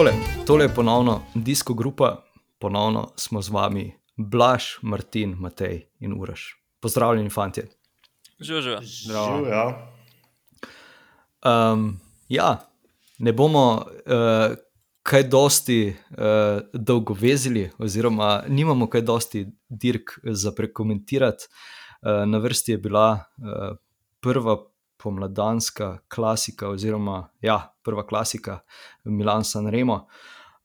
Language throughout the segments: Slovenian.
Takole, tole je ponovno disko grupa, ponovno smo z vami, Blaž, Martin, Matej in Uraš. Pozdravljeni, fanti. Živijo. Živijo. Um, ja, ne bomo uh, kaj dosti uh, dolgo vezili, oziroma nimamo kaj dosti dirk za prekomentirati. Uh, na vrsti je bila uh, prva pomladanska klasika, oziroma ja, prva klasika Milan San Remo.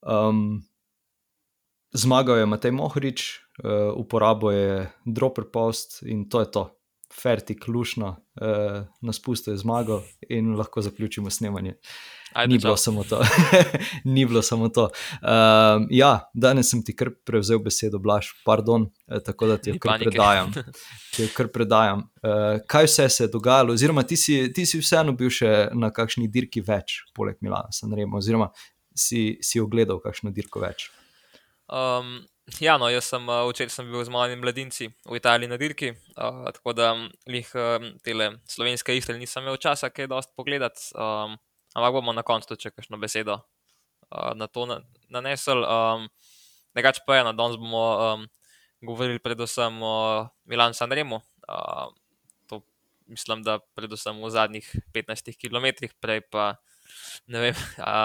Um, zmagal je Matej Mohorič, uh, uporabo je Dropper Post in to je to. Fertik, lušno, uh, na spustu je zmagal in lahko zaključimo snemanje. Ajde, Ni bilo samo to. Ni bilo samo to. Um, ja, danes sem ti kar prevzel besedo, Blaž, pardon, eh, tako da ti jo kar predajam. Ti jo kar predajam. Uh, kaj vse se je dogajalo, oziroma ti si, ti si vseeno bil še na kakšni dirki več, poleg Milana, rekel, oziroma si, si ogledal kakšno dirko več. Um, ja, no, jaz sem uh, včeraj sem bil z malimi mladinci v Italiji na dirki, uh, tako da jih um, tele slovenske istre nisem imel časa kaj dosti pogledati. Um, ampak bomo na koncu tudi kakšno besedo uh, na to na- nanesel. Um, Drugač pa je, no, danes bomo um, govorili predvsem o Milan Sanremu. Uh, to mislim, da predvsem v zadnjih 15 km, prej pa ne vem, a,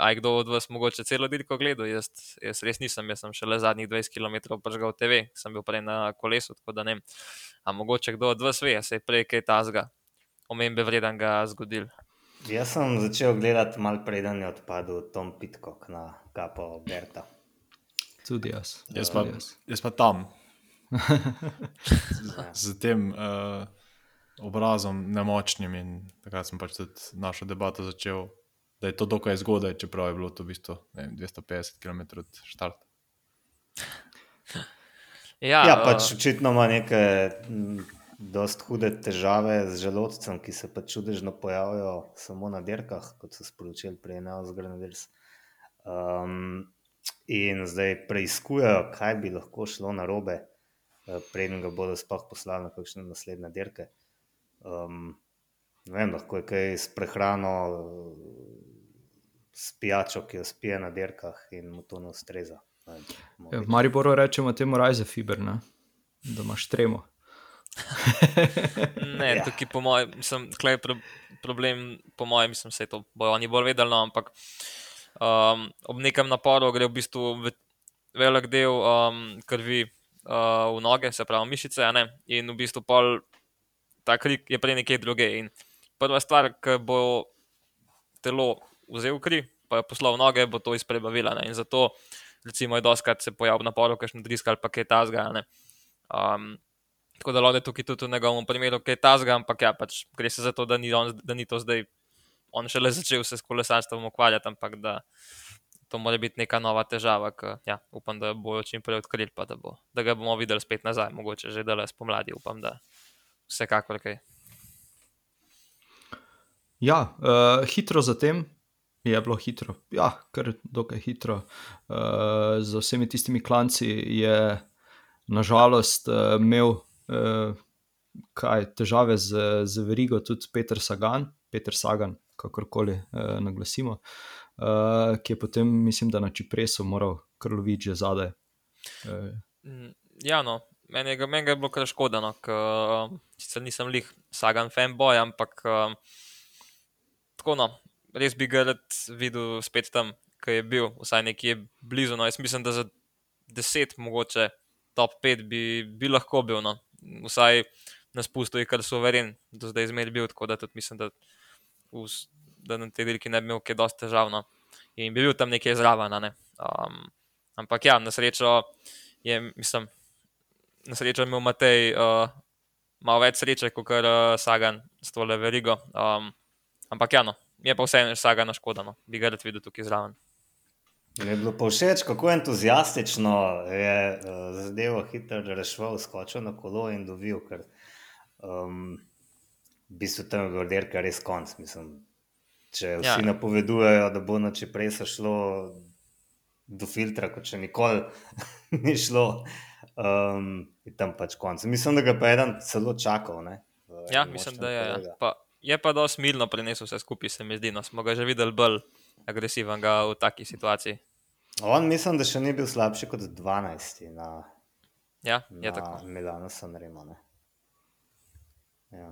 a je kdo od vas mogoče celo dirko gledal. Jaz, jaz res nisem, jaz sem šele zadnjih 20 km pržgal TV, sem bil prej na kolesu, tako da ne vem. A mogoče kdo od vas ve, se je prej kaj tazga, omembe vreden ga zgodil. Jaz sem začel gledati malo preden je odpadel Tom Pitcock na kapo Berta. Tudi jaz. Jaz pa, jaz. pa tam, z tem uh, obrazom nemočnim. In takrat sem pač tudi našo debato začel, da je to dokaj zgodaj, čeprav je bilo to v bistvu ne vem, 250 km od štarta. Ja, Ja, eh, pač očitno ima neke dost hude težave z želodcem, ki se pač čudežno pojavljajo samo na dirkah, kot so sporočili prej na Osgrenaders. Um, in zdaj preizkujejo, kaj bi lahko šlo na robe, preden ga bodo sploh poslali na kakšne naslednje dirke. Um, ne vem, lahko je kaj s prehrano, s pijačo, ki jo spije na dirkah in mu to ne ustreza. Ne Ja, v Mariboru rečemo temu rajze fiber, ne? da imaš tremo. Ne, Ja. tukaj po mojem, mislim, je pro, problem, po mojem, mislim, se to bojo oni bolj vedeli, no, ampak um, ob nekem naporu gre v bistvu ve, velik del um, krvi uh, v noge, se pravi mišice, ne, in v bistvu pol ta krik je prej nekje druge. In prva stvar, ki bo telo vzel kri, pa jo poslal noge, bo to izprebavila. Ne, in zato, recimo, je doskrat se pojavi v naporu, kakšen drisk ali pa kaj tasga. ne. Um, Tako da je tukaj tudi v njegovem primeru kaj tazga, ampak ja, pač gre se za to, da ni, on, da ni to zdaj, on šele začel se s kolesarstvom ukvarjati, ampak da to mora biti neka nova težava, ki ja, upam, da jo bojo čim prej odkrili, pa da, bo, da ga bomo videli spet nazaj, mogoče že dela spomladi, upam, da vsekakor kaj. Ja, uh, hitro zatem je bilo hitro. Ja, kar dokaj hitro. Uh, z vsemi tistimi klanci je nažalost uh, imel uh, kaj, težave z, z verigo tudi Peter Sagan, Peter Sagan, kakorkoli uh, naglasimo, uh, ki je potem, mislim, da na Čipresu moral krloviti že zadaj. Uh, Ja, no, meni je, meni je bilo kar škoda, no, ker sicer nisem lih sagan fanboy, ampak um, tako no, res bi ga rad videl spet tam, ki je bil, vsaj nekje blizu. No. Jaz mislim, da za 10, mogoče top 5 bi, bi lahko bil, no. vsaj na spustu je kar suveren, do zdaj zmer bil, tako da tudi mislim, da, v, da na tej dirki ne bi imel kaj dosti težav. No. In bi bil tam nekje zraven. Ne. Um, ampak ja, na srečo je, mislim, na srečo imel Matej uh, malo več sreče, kot kar uh, Sagan s tole verigo. Um, ampak ja, no, je pa vseeno Sagan škodano, bi ga rad videl tukaj zraven. Je bilo pa všeč, kako entuzijastično je uh, zadevo hitro rešil, skočil na kolo in dovil, ker um, v bistvu tam je bil derka res konc. Mislim, če vsi Ja. ja. napovedujejo, da bo noče prej šlo do filtra, kot še nikoli ni šlo, um, je tam pač konc. Mislim, da ga pa je eden celo čakal. Ne, v Ja, mislim, da je. Ja. kolega. Pa, je pa dosti milno prenesel vse skupaj, se mi zdi. No, smo ga že videli bolj agresiven v taki situaciji. On mislim, da še ni bil slabši kot 12 na, Ja, je na tako. Milano Sanremo. ne. Ja.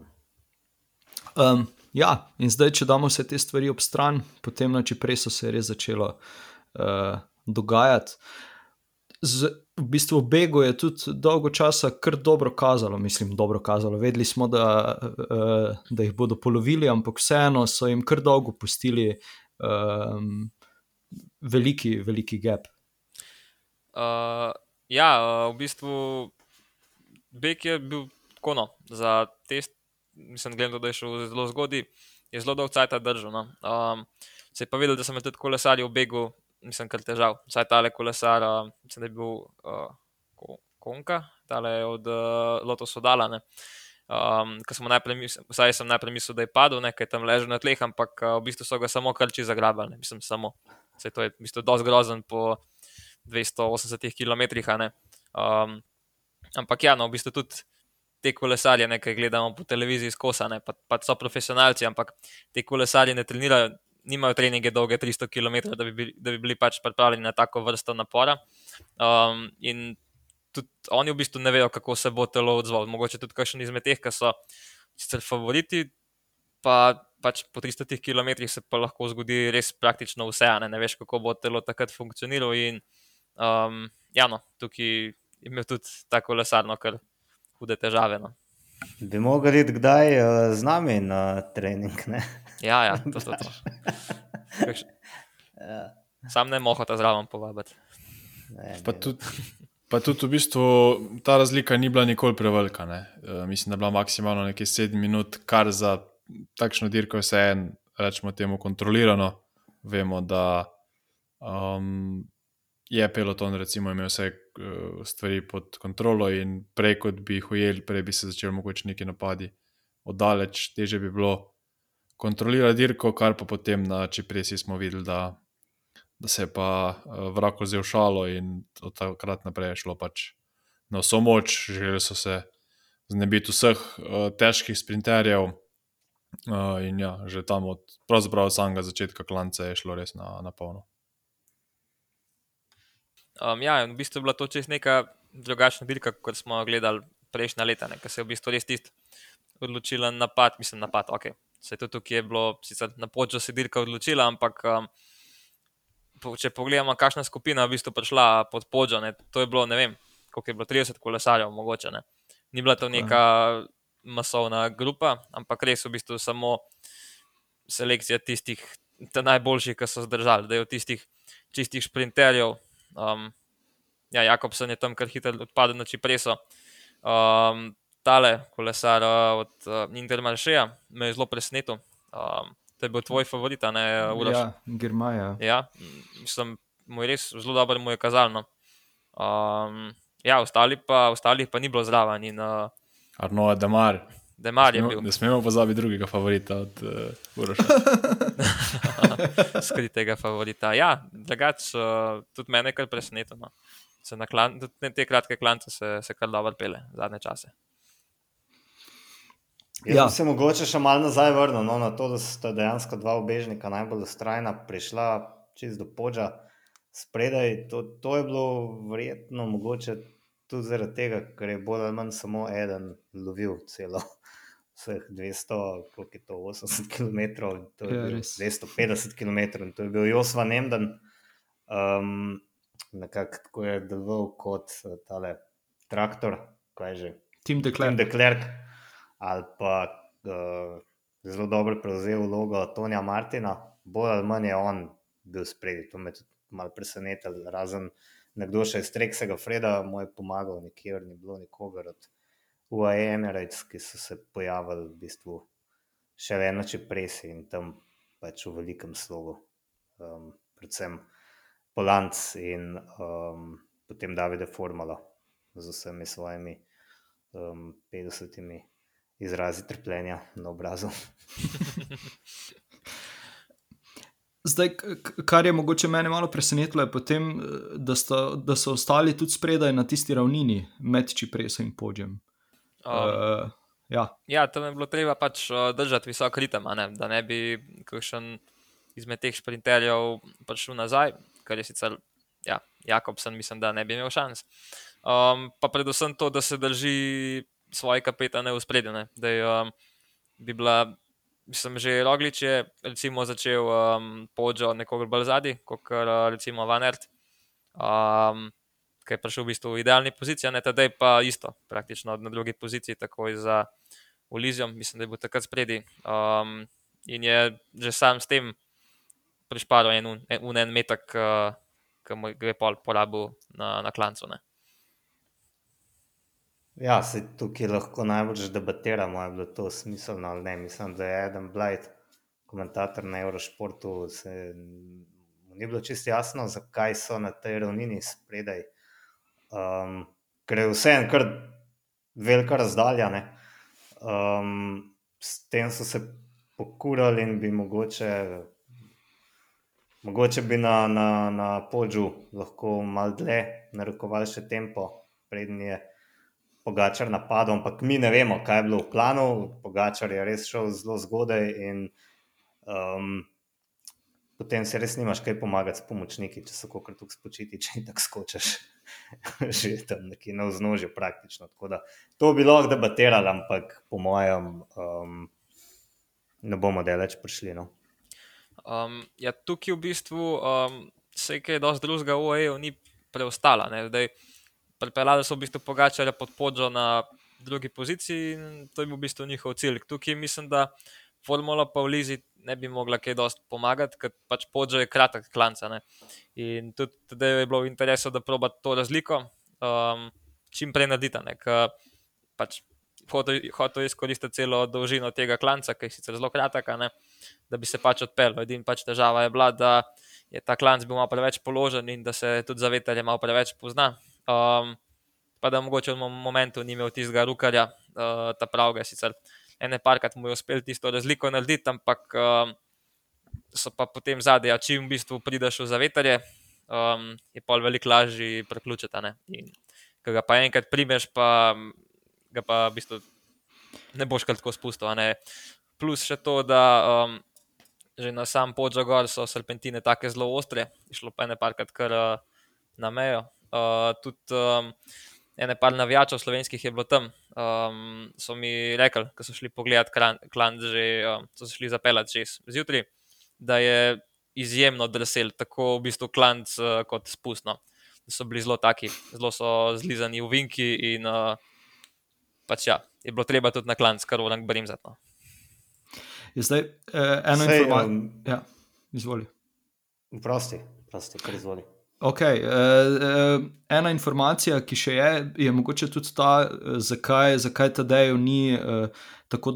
Um, ja, in zdaj, če damo vse te stvari ob stran, potem na Čipresu se je res začelo uh, dogajati. Z, v bistvu v Begu je tudi dolgo časa kar dobro kazalo, mislim, dobro kazalo. Vedeli smo, da, uh, da jih bodo polovili, ampak vseeno so jim kar dolgo pustili um, veliki, veliki gap. Uh, ja, uh, v bistvu Bek je bil tako no, za test. Mislim, gledam, da je šel zelo zgodaj, je zelo dolgo časa držal. No. Um, se je pa videl, da so me tudi kolesarji v begu, mislim, kar težav. Vsaj tale kolesar, uh, mislim, da je bil uh, Ko- Konka, tale od uh, Lotus Odala. Um, Ker smo najprej, mis- vsaj sem najprej mislil, da je padel, nekaj tam ležal na tleh, ampak uh, v bistvu so ga samo krči zagrabali. ne. Mislim, samo. Saj to je v bistvu dosti grozen po 280 km. Um, ampak ja, no, v bistvu tudi te kolesarje, nekaj gledamo po televiziji skosane, pa, pa so profesionalci, ampak te kolesarje ne trenirajo, nimajo treninge dolge 300 km, da bi bili, da bi bili pač pripravljeni na tako vrsto napora. Um, in tudi oni v bistvu ne vejo, kako se bo telo odzvalo. Mogoče tudi kakšen izmed teh, ki so sicer favoriti, pa pač po 300 km se pa lahko zgodi res praktično vse, ne, ne veš, kako bo telo takrat funkcioniralo. In um, ja, no, tukaj je imel tudi tako lesarno, kar hude težave. No. Bi mogli iti kdaj uh, z nami na trening. Ne? Ja, ja, to so to. Kakš- Ja, Sam ne mohota zraven povabiti. ne, Pa tudi, pa tudi v bistvu ta razlika ni bila nikoli prevelika. ne. E, mislim, da je bila maksimalno nekaj sedem minut, kar za takšno dirko je vseeno, rečemo temu, kontrolirano. Vemo, da um, je peloton recimo imel vse uh, stvari pod kontrolo in prej, kot bi jih ujeli, prej bi se začeli mogoče neki napadi oddaleč, teže bi bilo kontrolirati dirko, kar pa potem na Čipresi smo videli, da da se je pa uh, vrako vzel šalo in od takrat naprej je šlo pač na vso moč. Želeli so se znebiti vseh uh, težkih sprinterjev. Uh, in ja, že tam od, pravzaprav samega začetka klanca je šlo res na, na polno. Um, ja, v bistvu je bila to čez neka drugačna dirka, kot smo gledali prejšnja leta, ker se je v bistvu res tisti odločilen napad, mislim, napad, ok. Se tudi tukaj je bilo, sicer na poču se dirka odločila, ampak um, če pogledamo, kakšna skupina je v bistvu prišla pod počo, ne, to je bilo, ne vem, koliko je bilo 30 kolesarjev, mogoče ne. Ni bila to je. neka masovna grupa, ampak res v bistvu samo selekcija tistih najboljših, ki so zdržali, da je od tistih čistih sprinterjev. Um, ja, Jakobsen je tam kar hitro odpadel na Čipreso. Um, tale kolesar uh, od uh, Intermaršeja me je zelo presenetil. Um, to je bil tvoj favorit, a ne Uroš? Ja, Germaja. Ja, mislim, mu je res zelo dobro, mu je kazalno. Um, ja, ostali pa, ostalih pa ni bilo zraven in uh, Arno je Damar. Demar je bil Ne smemo pozabiti drugega favorita od uh, Uroša. skritega favorita. Ja, drugače, uh, tudi mene je kar presenetilo. No. Klan, tudi te kratke klance se, se kar dobro pele zadnje čase. Jaz Ja. se mogoče še malo nazaj vrnil no, na to, da sta dejansko dva ubežnika najbolj ustrajna prišla čez do poča spredaj. To, to je bilo verjetno mogoče tudi zaradi tega, ker je bolj ali manj samo eden lovil celo. Vseh 200, koliko je to, 80 km, to je Ja, bil res. 250 km, in to je bil Josva Nemden, um, nekako tako je deloval kot eh, tale traktor, kaj že, Tim Tim Dekler. de Klerk, ali pa uh, zelo dobro prevzel vlogo Tonija Martina, bolj ali manj je on bil spredi. To me tudi malo presenetilo. Razen nekdo še iz Treksega Freda mu je pomagal, nikjer ni bilo nikogar od UAE Emirates, ki so se pojavili v bistvu še eno čepresi in tam pač v velikem slogu. Um, predvsem Polanc in um, potem Davide Formala z vsemi svojimi um, 50 izrazi trpljenja na obrazu. Zdaj, kar je mogoče mene malo presenetilo, je potem, eh, da, sta, da so ostali tudi spredaj na tisti ravnini med Čipresom in Podjem. Um, Uh, ja, Ja, tam je bilo treba pač uh, držati visok ritem, ne, da ne bi kakšen izmed teh sprinterjev prišel nazaj, kar je sicer ja, Jakobsen, mislim, da ne bi imel šans. Um, pa predvsem to, da se drži svoje kapetane v spredju. Da je, um, bi bila, mislim, že Roglič je recimo, začel um, podžo nekoga bolj zadnji, kot uh, recimo Van Ert. Um, Ki je prišel v bistvu v idealni poziciji, ne tedaj pa isto, praktično na drugi poziciji, takoj za Ulizijo, mislim, da je bil takrat spredi. Um, in je že sam s tem prišparil en, en, en, en metak, uh, ki mu je pol porabil na, na klancu. Ne. Ja, se tukaj lahko najbolj debatiramo, ali je bilo to smiselno ali ne. Mislim, da je Adam Blight, komentator na Eurošportu, se ni bilo čisto jasno, zakaj so na tej ravnini spredaj. Um, ker je vse en kar velika razdalja. Um, s tem so se pokurali in bi mogoče Mogoče bi na, na, na podžu lahko malo dlje narekovali še tempo, prednji je Pogačar napadal, ampak mi ne vemo, kaj je bilo v planu. Pogačar je res šel zelo zgodaj in um, potem se res nimaš kaj pomagati s pomočniki, če so kako tako spočiti, če tako skočiš. Že tam nekje na vznožju, praktično. Da, to bi lahko debatirali, ampak po mojem, um, ne bomo daleč prišli. No. Um, ja, tukaj v bistvu um, se je kaj dosti drugega v OEU ni preostala. Pripeljali so v bistvu pogačali pod podžo na drugi poziciji in to je bil v bistvu njihov cilj. Tukaj mislim, da formula pa v Lizi ne bi mogla kaj dosti pomagati, ker pač podžo je kratek klanca. Ne? In tudi tada je bilo v interesu, da proba to razliko um, čim prej narediti. Pač hotel izkoristiti celo dolžino tega klanca, ki je sicer zelo kratek, da bi se pač odpeljal. Edina pač težava je bila, da je ta klanc bil malo preveč položen in da se tudi za veterje malo preveč pozna. Um, pa da mogoče v momentu ni imel tistega rukarja, uh, ta pravega, sicer ene parkrat mu je uspel tisto razliko narediti, ampak um, so pa potem zadnje, ja, čim v bistvu prideš v zaveterje, um, je pol veliko lažje preključiti. In ko ga pa enkrat primeš, pa ga pa v bistvu ne boš kar tako spustil. Plus še to, da um, že na sam podžagor so serpentine tako zelo ostre, išlo pa ene parkrat kar uh, na mejo. Uh, tudi um, ene par navijačev slovenskih je bilo tam. Um, so mi rekli, ko so šli pogledat klan, že um, so šli zapeljati čez zjutraj, da je izjemno drsel, tako v bistvu klanc uh, kot spustno. So bili zelo taki, zelo so zlizani v vinki in uh, pač ja, je bilo treba tudi na klanc, kar volam brimzati. No. Je zdaj eh, eno informacijo. Um, ja, izvoli. Prosti, prosti, kar izvoli. Okay, uh, uh, ena informacija, ki še je, je mogoče tudi ta, uh, zakaj, zakaj ta dejo ni, uh, tako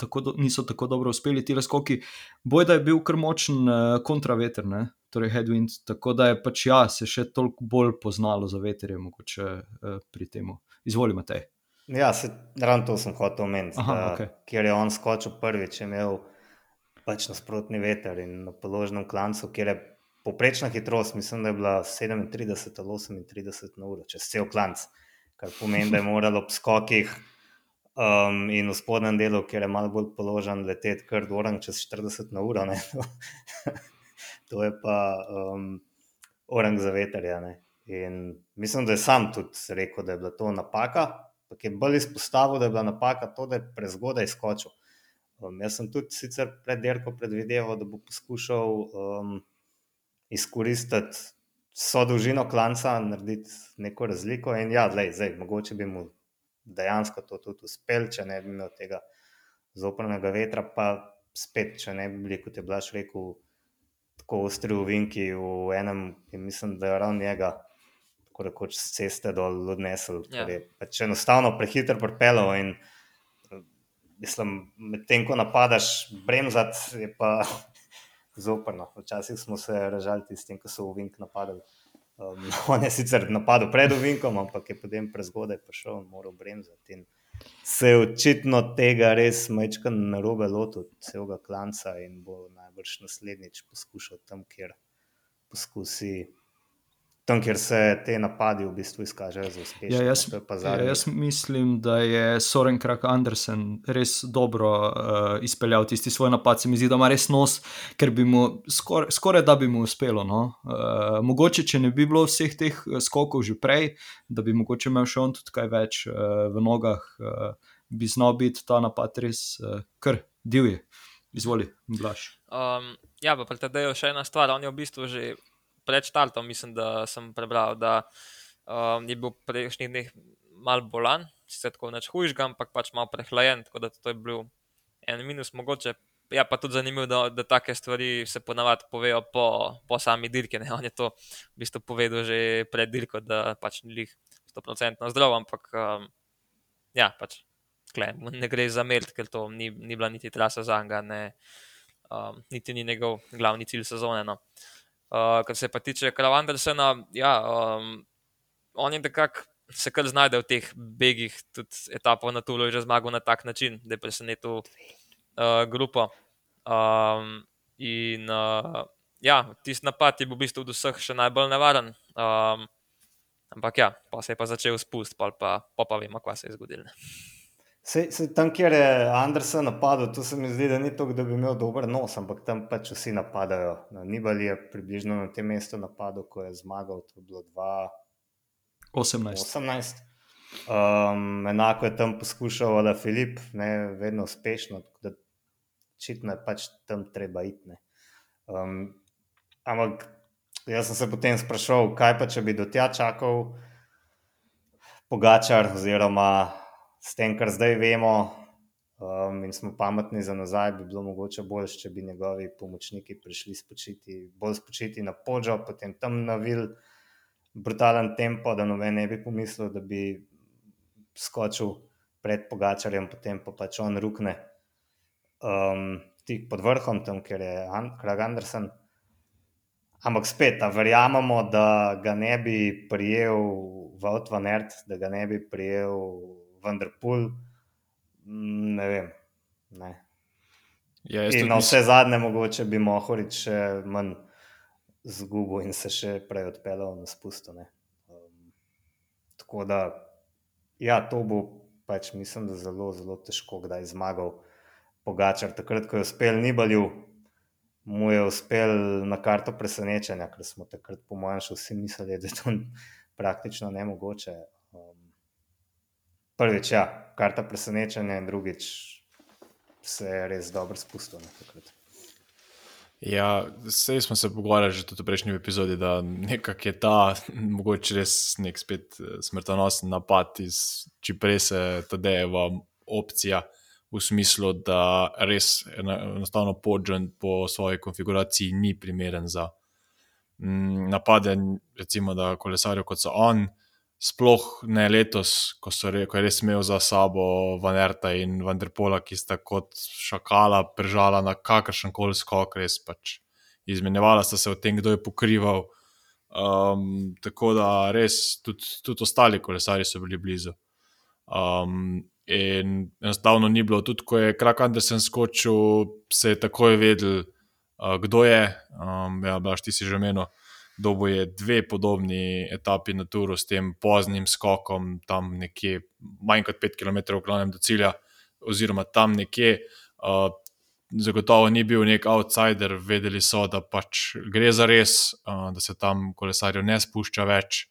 tako do, niso tako dobro uspeli ti razkoki. Boj, da je bil kar močen uh, kontraveter, ne? torej headwind, tako da je pač ja, se še toliko bolj poznalo za veterje, mogoče uh, pri tem. Izvolite, Matej. Ja, se, ravno to sem hotel omeniti. Okay. Ker je on skočil prvič, je imel pač nasprotni veter in na položnem klancu, kjer je poprečna hitrost, mislim, da je bila 37 ali 38 na uro, čez cel klanc, kar pomeni, da je moral ob skokih um, in v spodnjem delu, kjer je malo bolj položen, leteti kar dvoran čez 40 na uro. to je pa um, orang za veter. Ja, in mislim, da je sam tudi rekel, da je bila to napaka ampak je bolj izpostavil, da je bila napaka to, da je prezgodaj skočil. Um, jaz sem tudi sicer pred dirko predvideval, da bo poskušal um, izkoristiti vso dolžino klanca, narediti neko razliko. In ja, lej, zdaj, mogoče bi mu dejansko to tudi uspel, če ne bi imel tega zoprnega vetra, pa spet, če ne bi bili, kot je Blaž rekel, tako ostri v Vinki v enem, in mislim, da je ravno njega tako rekoč z ceste dol odnesel, ja. ker je pač enostavno prehiter. In mislim, medtem ko napadaš, bremzat je pa zoprno. Včasih smo se ražali tistim, ki so v Vink napadali. Um, on je sicer napadel pred Vinkom, ampak je potem prezgodaj prišel in moral bremzati. In se je očitno tega res mečkan na robe lotil, celega klanca in bo najbrž naslednjič poskušal tam, kjer poskusi tam, kjer se te napadi v bistvu izkažejo za uspešne. Ja, jaz, ja, jaz mislim, da je Soren Krak Andersen res dobro uh, izpeljal tisti svoj napad. Se mi zdi, da ima res nos, ker bi mu skoraj, skoraj da bi mu uspelo. No? Uh, mogoče, če ne bi bilo vseh teh eh, skokov že prej, da bi mogoče imel še on tudi kaj več uh, v nogah, uh, bi znal biti ta napad res uh, kar divji. Izvoli, Blaž. Um, ja, pa pred tem je še ena stvar. On je v bistvu že pred štartom, mislim, da sem prebral, da um, je bil prejšnjih dneh mal bolan, sicer tako neč hujšga, ampak pač malo prehlajen, tako da to je bil en minus mogoče. Ja, pa tudi zanimivo, da, da take stvari se ponavadi povejo po, po sami dirki. Ne? On je to v bistvu povedal že pred dirko, da pač ni lih 100% zdrav, ampak um, ja, pač tkle, mu ne gre za meld, ker to ni, ni bila niti trasa za njega, um, niti ni njegov glavni cilj sezone. No. Uh, kar se pa tiče Krava Andersena, ja, um, on je nekako se kar znajde v teh begih, tudi etapo na Tulu je že zmagal na tak način, da je presenetil uh, grupo. Um, in uh, ja, tisti napad je bil v bistvu od vseh še najbolj nevaren. Um, ampak ja, pa se je pa začel spust, pa, pa, pa, pa vemo, kaj se je zgodilo. Se, se, tam, kjer je Andersen napadel, to se mi zdi, da ni to, da bi imel dober nos, ampak tam pač vsi napadajo. No, Nibali je približno na tem mestu napadel, ko je zmagal, to je bilo 18. 2018. Um, enako je tam poskušal, da Filip, ne vedno uspešno, tako da očitno je pač tam treba iti. Um, ampak jaz sem se potem sprašval, kaj pa če bi do tja čakal Pogačar, oziroma s tem, kar zdaj vemo, um, in smo pametni za nazaj, bi bilo mogoče bolje, če bi njegovi pomočniki prišli spočiti, bolj spočiti na podžo, potem tam navil brutalen tempo, da noben ne bi pomislil, da bi skočil pred Pogačarjem, potem pa pač on rukne um, tik pod vrhom, tam, kjer je An Krag Andersen. Ampak spet, verjamemo, da ga ne bi prijel Vaut van Ert, da ga ne bi prijel Vanderpool. Mm, Ne vem. Ne. Ja, In na vse zadnje, mogoče bi Mohorič še manj zgubil in se še prej odpeljal na spustu. ne. Um, tako da, ja, to bo pač, mislim, da zelo, zelo težko kdaj zmagal Pogačar. Takrat, ko je uspel Nibalju, mu je uspel na karto presenečenja, ker smo takrat, po mojem, še vsi mislili, da je to praktično nemogoče. Prvič, ja, karta presenečenja, in drugič se je res dobro spustil. Ja, sej smo se pogovarjali že tudi v prejšnji epizodi, da nekako je ta mogoče res nek spet eh, smrtonosen napad iz Čiprese, Tadejeva opcija v smislu, da res eno- enostavno podžen po svoji konfiguraciji ni primeren za mm, napade, recimo da kolesarjev kot so on. Sploh ne letos, ko, so, ko je res imel za sabo Vanerta in Vanderpola, ki sta kot šakala pržala na kakršen koli skok, res pač izmenjevala sta se o tem, kdo je pokrival. Um, tako da res tudi, tudi ostali kolesari so bili blizu. Um, in enostavno ni bilo, tudi ko je Krak Andersen skočil, se je takoj vedel, uh, kdo je. Um, ja, Blaž, ti si že omenil. Dobo je dve podobni etapi na Turu s tem poznim skokom, tam nekje manj kot 5 km v glavnem do cilja, oziroma tam nekje. Uh, zagotovo ni bil nek outsider, vedeli so, da pač gre za res, uh, da se tam kolesarjev ne spušča več.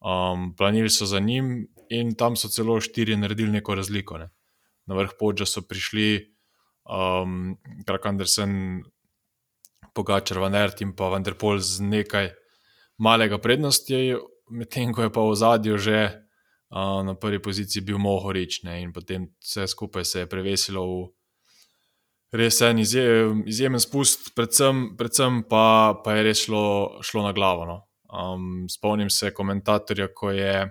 Um, planili so za njim in tam so celo štiri naredili neko razliko. Ne. Na vrh podža so prišli, um, Krak Andersen, Pogačar, Van Ert in pa Vanderpol z nekaj malega prednosti, medtem ko je pa v zadju že uh, na prvi poziciji bil Mohorič ne, in potem vse skupaj se je prevesilo v res en izje- izjemen spust, predvsem, predvsem pa, pa je res šlo, šlo na glavo. No. Um, spomnim se komentatorja, ko je,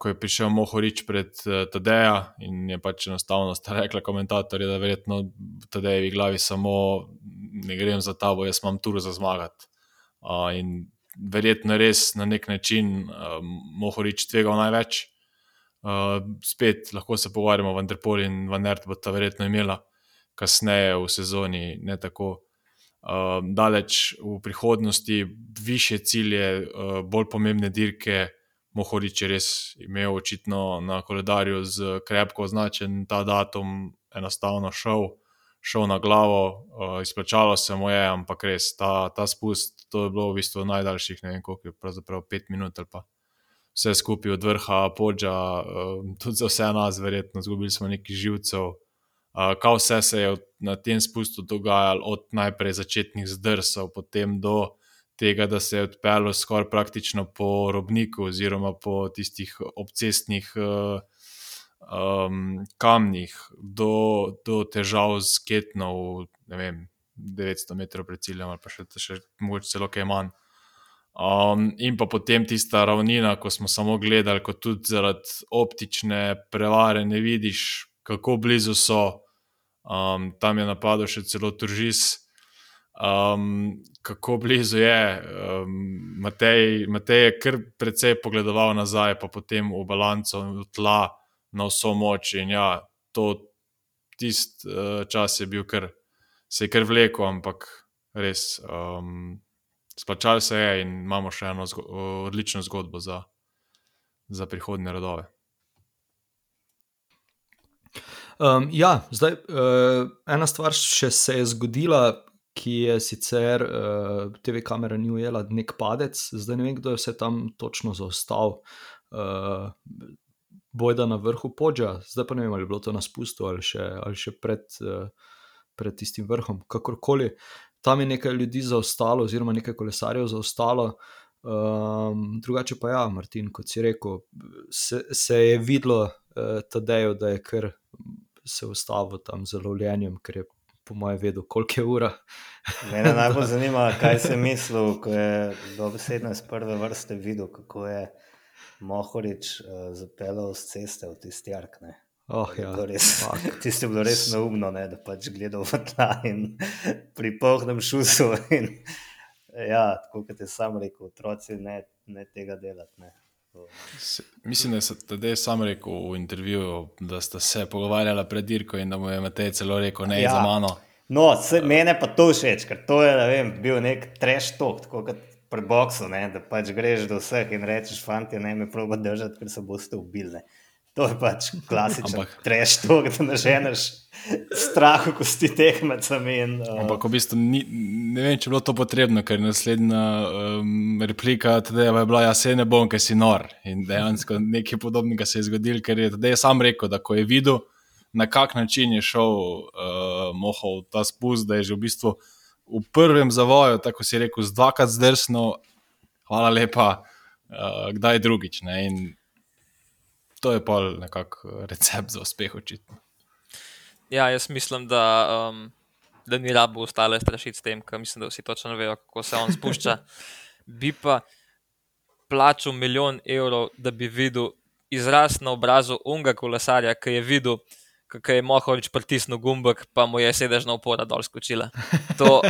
ko je prišel Mohorič pred uh, Tadeja in je pač enostavno sta rekla komentatorja, da verjetno v Tadejevi glavi samo ne grem za tabo, jaz imam tur za zmagati. Uh, in verjetno res na nek način uh, Mohorič tvegal največ. Uh, spet lahko se pogovarjamo, Vanderpol in Vanert bo ta verjetno imela kasneje v sezoni, ne tako. uh, daleč v prihodnosti, više cilje, uh, bolj pomembne dirke. Mohorič je res imel očitno na koledarju z krepko označen ta datum, enostavno šel, šel na glavo, uh, izplačalo se mu je, ampak res ta, ta spust, to je bilo v bistvu najdaljših, ne vem koliko je, pravzaprav pet minut ali pa vse skupaj od vrha, podža, uh, tudi za vse nas, verjetno, izgubili smo nekaj živcev. Uh, kaj vse se je na tem spustu dogajalo, od najprej začetnih zdrsov, potem do tega, da se je odpeljal skoraj praktično po robniku, oziroma po tistih obcestnih um, kamnih, do, do težav z ketnom, ne vem, 900 metrov pred ciljem, ali pa še, še mogoče celo kaj manj. Um, in pa potem tista ravnina, ko smo samo gledali, kot tudi zaradi optične prevare, ne vidiš, kako blizu so. Um, tam je napadel še celo Turžis um, kako blizu je. Um, Matej, Matej je kar precej pogledoval nazaj, pa potem v balanco, v tla, na vso moč. In ja, to tisti uh, čas je bil kar, se je kar vlekel, ampak res. Um, Splačal se je in imamo še eno zgo odlično zgodbo za, za prihodne rodove. Um, ja, zdaj, uh, ena stvar še se je zgodila, ki je sicer uh, TV kamera ni ujela, nek padec, zdaj ne vem, kdo je vse tam točno zaostal. Uh, Bojda na vrhu podža, zdaj pa ne vem, ali je bilo to na spustu ali še, ali še pred, uh, pred tistim vrhom. Kakorkoli, tam je nekaj ljudi zaostalo, oziroma nekaj kolesarjev zaostalo. Um, drugače pa ja, Martin, kot si rekel, se, se je videlo, uh, tadejo, da je kar se ustavil tam z lovljenjem, ker je po mojem, vedel, koliko je ura. Mene najbolj zanima, kaj si mislil, ko je dobesedno iz prve vrste videl, kako je Mohorič uh, zapeljal z ceste v tisti ark. Oh, ja. Tisti je bilo res neumno, ne, da pač gledal v tla in pri polnem šusu. In, ja, tako kot je sam rekel, otroci ne, ne tega delati. Mislim, da je tudi sam rekel v intervjuju, da sta se pogovarjala pred dirko in da mu je Matej celo rekel: ne, ja. za mano. No, se, mene pa to všeč, ker to je vem, bil nek treš tok, tako kot pri boksu, ne, da pač greš do vseh in rečeš, fanti, ne me proba držati, ker se boste ubili. To je pač klasičen treš, to, da ne ženeš strah, ko si tekmec. In, uh... Ampak v bistvu ni, ne vem, če je bilo to potrebno, ker naslednja um, replika je bila: jaz se ne bom, ker si nor. In dejansko nekaj podobnega se je zgodilo, ker je tudi sam rekel, da ko je videl, na kak način je šel uh, Mohov ta spust, da je že v bistvu v prvem zavoju, tako si rekel, z dvakrat zdrsno, hvala lepa, uh, kdaj drugič. Ne? In to je pa nekako recept za uspeh, očitno. Ja, jaz mislim, da, um, da ni rabo ostale strašiti s tem, ker mislim, da vsi točno vejo, kako se on spušča. bi pa plačal milijon evrov, da bi videl izraz na obrazu unga kolesarja, ki je videl, kako je Mohorič pritisnil gumbek, pa mu je sedežna opora dol skočila. To,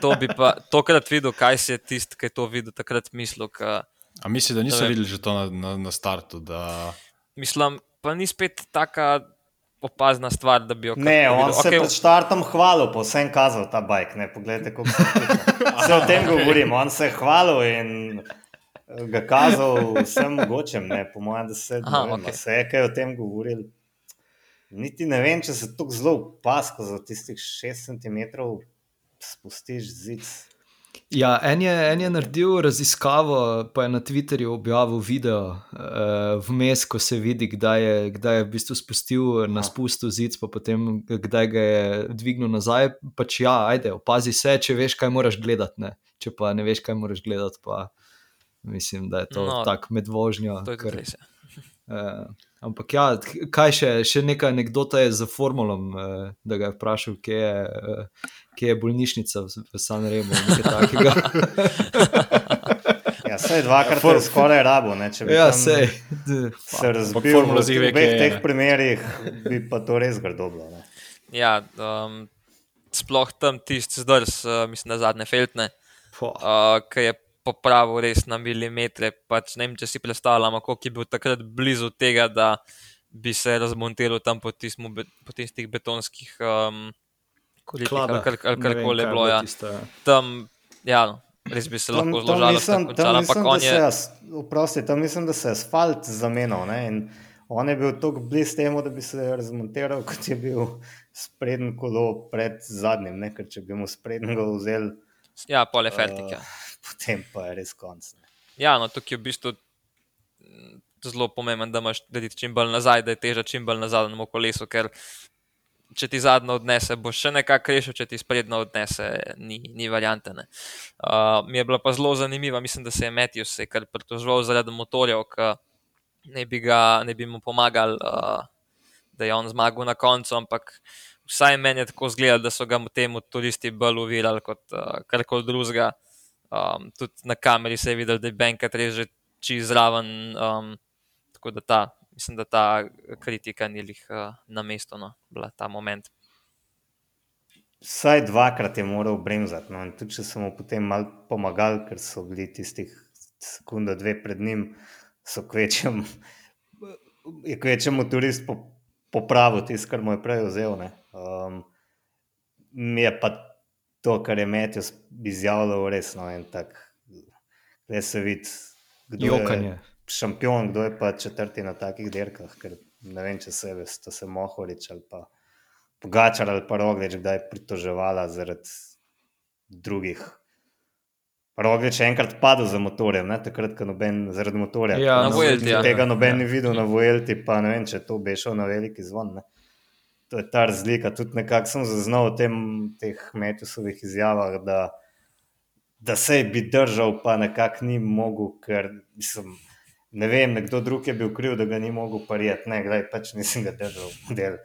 to bi pa tokrat videl, kaj se je tisti, ki je to videl, takrat mislil. Ka, A misliš, da niso videli že to na, na, na startu? Da... Mislim, pa ni spet tako opazna stvar, da bi jo videl. Ne, on se je okay. pred startom hvalil, pa vsem kazal ta bajk. Poglejte, kako se, se o tem govorim. On se je hvalil in ga kazal vsem mogočem, ne, po mojem, da se, Aha, vem, okay. se je kaj o tem govoril. Niti ne vem, če se tako zelo pasko za tistih 6 cm spustiš zid. Ja, en je, en je naredil raziskavo, pa je na Twitterju objavil video, uh, vmes, ko se vidi, kdaj je, kdaj je v bistvu spustil na spustu zid, pa potem kdaj ga je dvignil nazaj. Pač ja, ajde, opazi se, če veš, kaj moraš gledati. Ne? Če pa ne veš, kaj moraš gledati, pa mislim, da je to no, tako med vožnjo. To je kar res. Uh, Ampak, ja, kaj še, še neka anekdota je za formulom, eh, da ga je vprašal, kje je, eh, kje je bolnišnica v, Sanremo. ja, se je dvakrat ja, skoraj rabo. Ne, ja, se je. Se razbil v obeh teh primerih, bi pa to res grdo bilo. Ja, um, sploh tam tisti zdrs, uh, mislim, da zadnje feltne, uh, ki je popravil res na milimetre. Pač ne vem, če si predstavljamo, koliko je bil takrat blizu tega, da bi se razmontiral tam po, tismu, po tistih betonskih um, Klada, ali kar- ne vem, karkoli je bilo, ja. tista- Tam, ja, no, res bi se lahko zelo žalostno končalo, tam ampak da on je. oprosti, tam mislim, da se je asfalt zamenjal. Ne? In on je bil tako blizu temu, da bi se razmontiral, kot je bil sprednji kolo pred zadnjim. Ne? Ker če bi mu sprednjega vzeli, Ja, pol je fertik. Ja. eh, potem pa je res konc. ne. Ja, no, tukaj je v bistvu zelo pomembno, da imaš narediti čim bolj nazaj, da je teža čim bolj na zadnjem kolesu, ker če ti zadnjo odnese, boš še nekako rešil, če ti sprednjo odnese, ni, ni variante. ne. Uh, mi je bila pa zelo zanimiva, mislim, da se je Matthews se je kar pritoževal zaradi motorjev, ki ne bi, ga, ne bi mu pomagali, uh, da je on zmagal na koncu, ampak vsaj meni je tako zgledalo, da so ga te motoristi bolj uvirali kot uh, karkoli drugega. Um, tudi na kameri se je videl, da je Benkat res že čez zraven. Um, tako da ta, mislim, da ta kritika ni lih uh, na mestu, no, bila ta moment. Vsaj dvakrat je moral bremzati. No? in Tudi če so mu potem malo pomagali, ker so bili tistih sekunda, dve pred njim, so kvečem, je kvečem motorist po, popravil tisto, kar mu je prej vzel. ne. Um, mi je pa to, kar je Matthews izjavljal, resno in tako. Res se vidi, kdo Jokanje. je šampion, kdo je pa četrti na takih dirkah. Ker ne vem, če se je, sta se Mohorič ali pa Pogačar ali pa Roglič kdaj pritoževala zaradi drugih. Roglič je enkrat padel za motorjem, ne? takrat, ko noben zaradi motorja. Ja, na Vuelti, ja. Tega noben Ja. ni videl na Vuelti, pa ne vem, če to bi šel na veliki zvon. Ne? To je ta razlika. Tudi nekako sem zaznal v tem, teh Metusovih izjavah, da, da se je bi držal, pa nekako ni mogel, ker mislim, ne vem, nekdo drug je bil kriv, da ga ni mogel parijeti. Ne, gledaj, pač nisem ga držal. Del.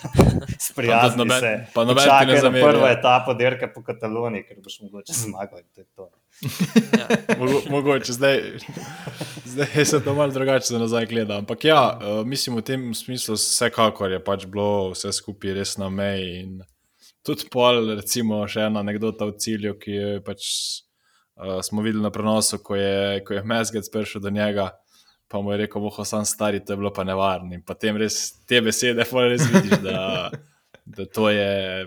Sprijazni noben- se. pa noben ti ne zameri, prvo ja. etapo dirke po Kataloniji, ker boš mogoče zmagal. in to je to. Ja. Mogo, mogoče zdaj, zdaj se to malo drugače za nazaj gleda. Ampak ja, uh, mislim, v tem smislu vsekakor je pač bilo vse skupaj res na meji. In tudi pol, recimo, še ena anekdota v cilju, ki je pač uh, smo videli na prenosu, ko je, ko je Mezgec prišel do njega. Pa mu je rekel, boho, sam stari, to je bilo pa nevarno. In potem res te besede, pa res vidiš, da, da to je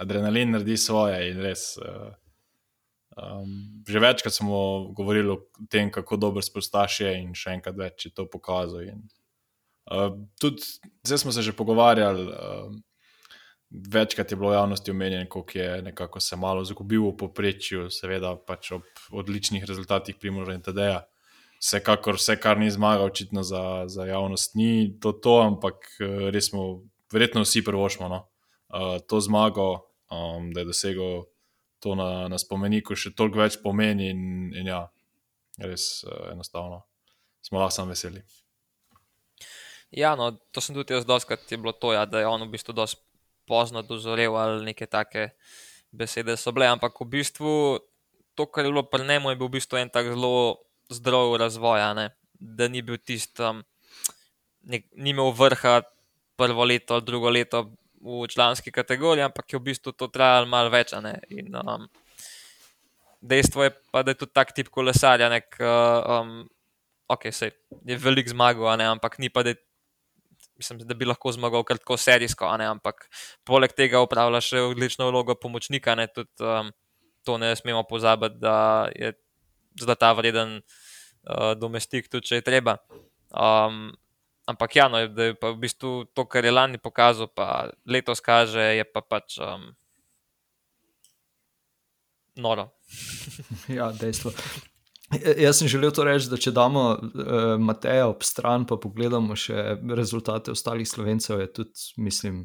adrenalin naredi svoje in res. Uh, Um, že večkrat smo govorili o tem, kako dober sprostaš je, in še enkrat več je to pokazal. In, uh, tudi zdaj smo se že pogovarjali, um, večkrat je bilo v javnosti omenjeno, kako je nekako se malo izgubil v poprečju, seveda pač ob odličnih rezultatih Primoža in TD-ja. Vsekakor vse, kar ni zmagal, očitno za, za javnost ni to, to ampak eh, res smo, verjetno vsi prvošmo no? uh, to zmago, um, da je dosegel to na, na spomeniku še toliko več pomeni. In, in ja, res uh, enostavno smo lahko samo veseli. Ja, no, to sem tudi jaz doskrat je bilo to, ja, da je on v bistvu dosti pozno dozorel ali neke take besede so bile, ampak v bistvu to, kar je bilo pri njemu, je bil v bistvu en tak zelo zdrav razvoj, a ne? da ni bil tisti, um, ni imel vrha prvo leto ali drugo leto v članski kategoriji, ampak je v bistvu to trajalo malo več. In, um, dejstvo je pa, da je tudi tak tip kolesarja, nek, um, ok, se je velik zmagal, ampak ni pa, da, je- mislim, da bi lahko zmagal kar tako serijsko, ne, ampak poleg tega upravlja še odlično vlogo pomočnika, ne, tudi um, to ne smemo pozabiti, da je zlata vreden uh, domestik, tudi če je treba. Um, ampak ja, no, da je pa v bistvu to, kar je lani pokazal, pa letos kaže, je pa pač um, noro. Ja, dejstvo. E, Jaz sem želel to reči, da če damo uh, Mateja ob stran, pa pogledamo še rezultate ostalih slovencev, je tudi, mislim,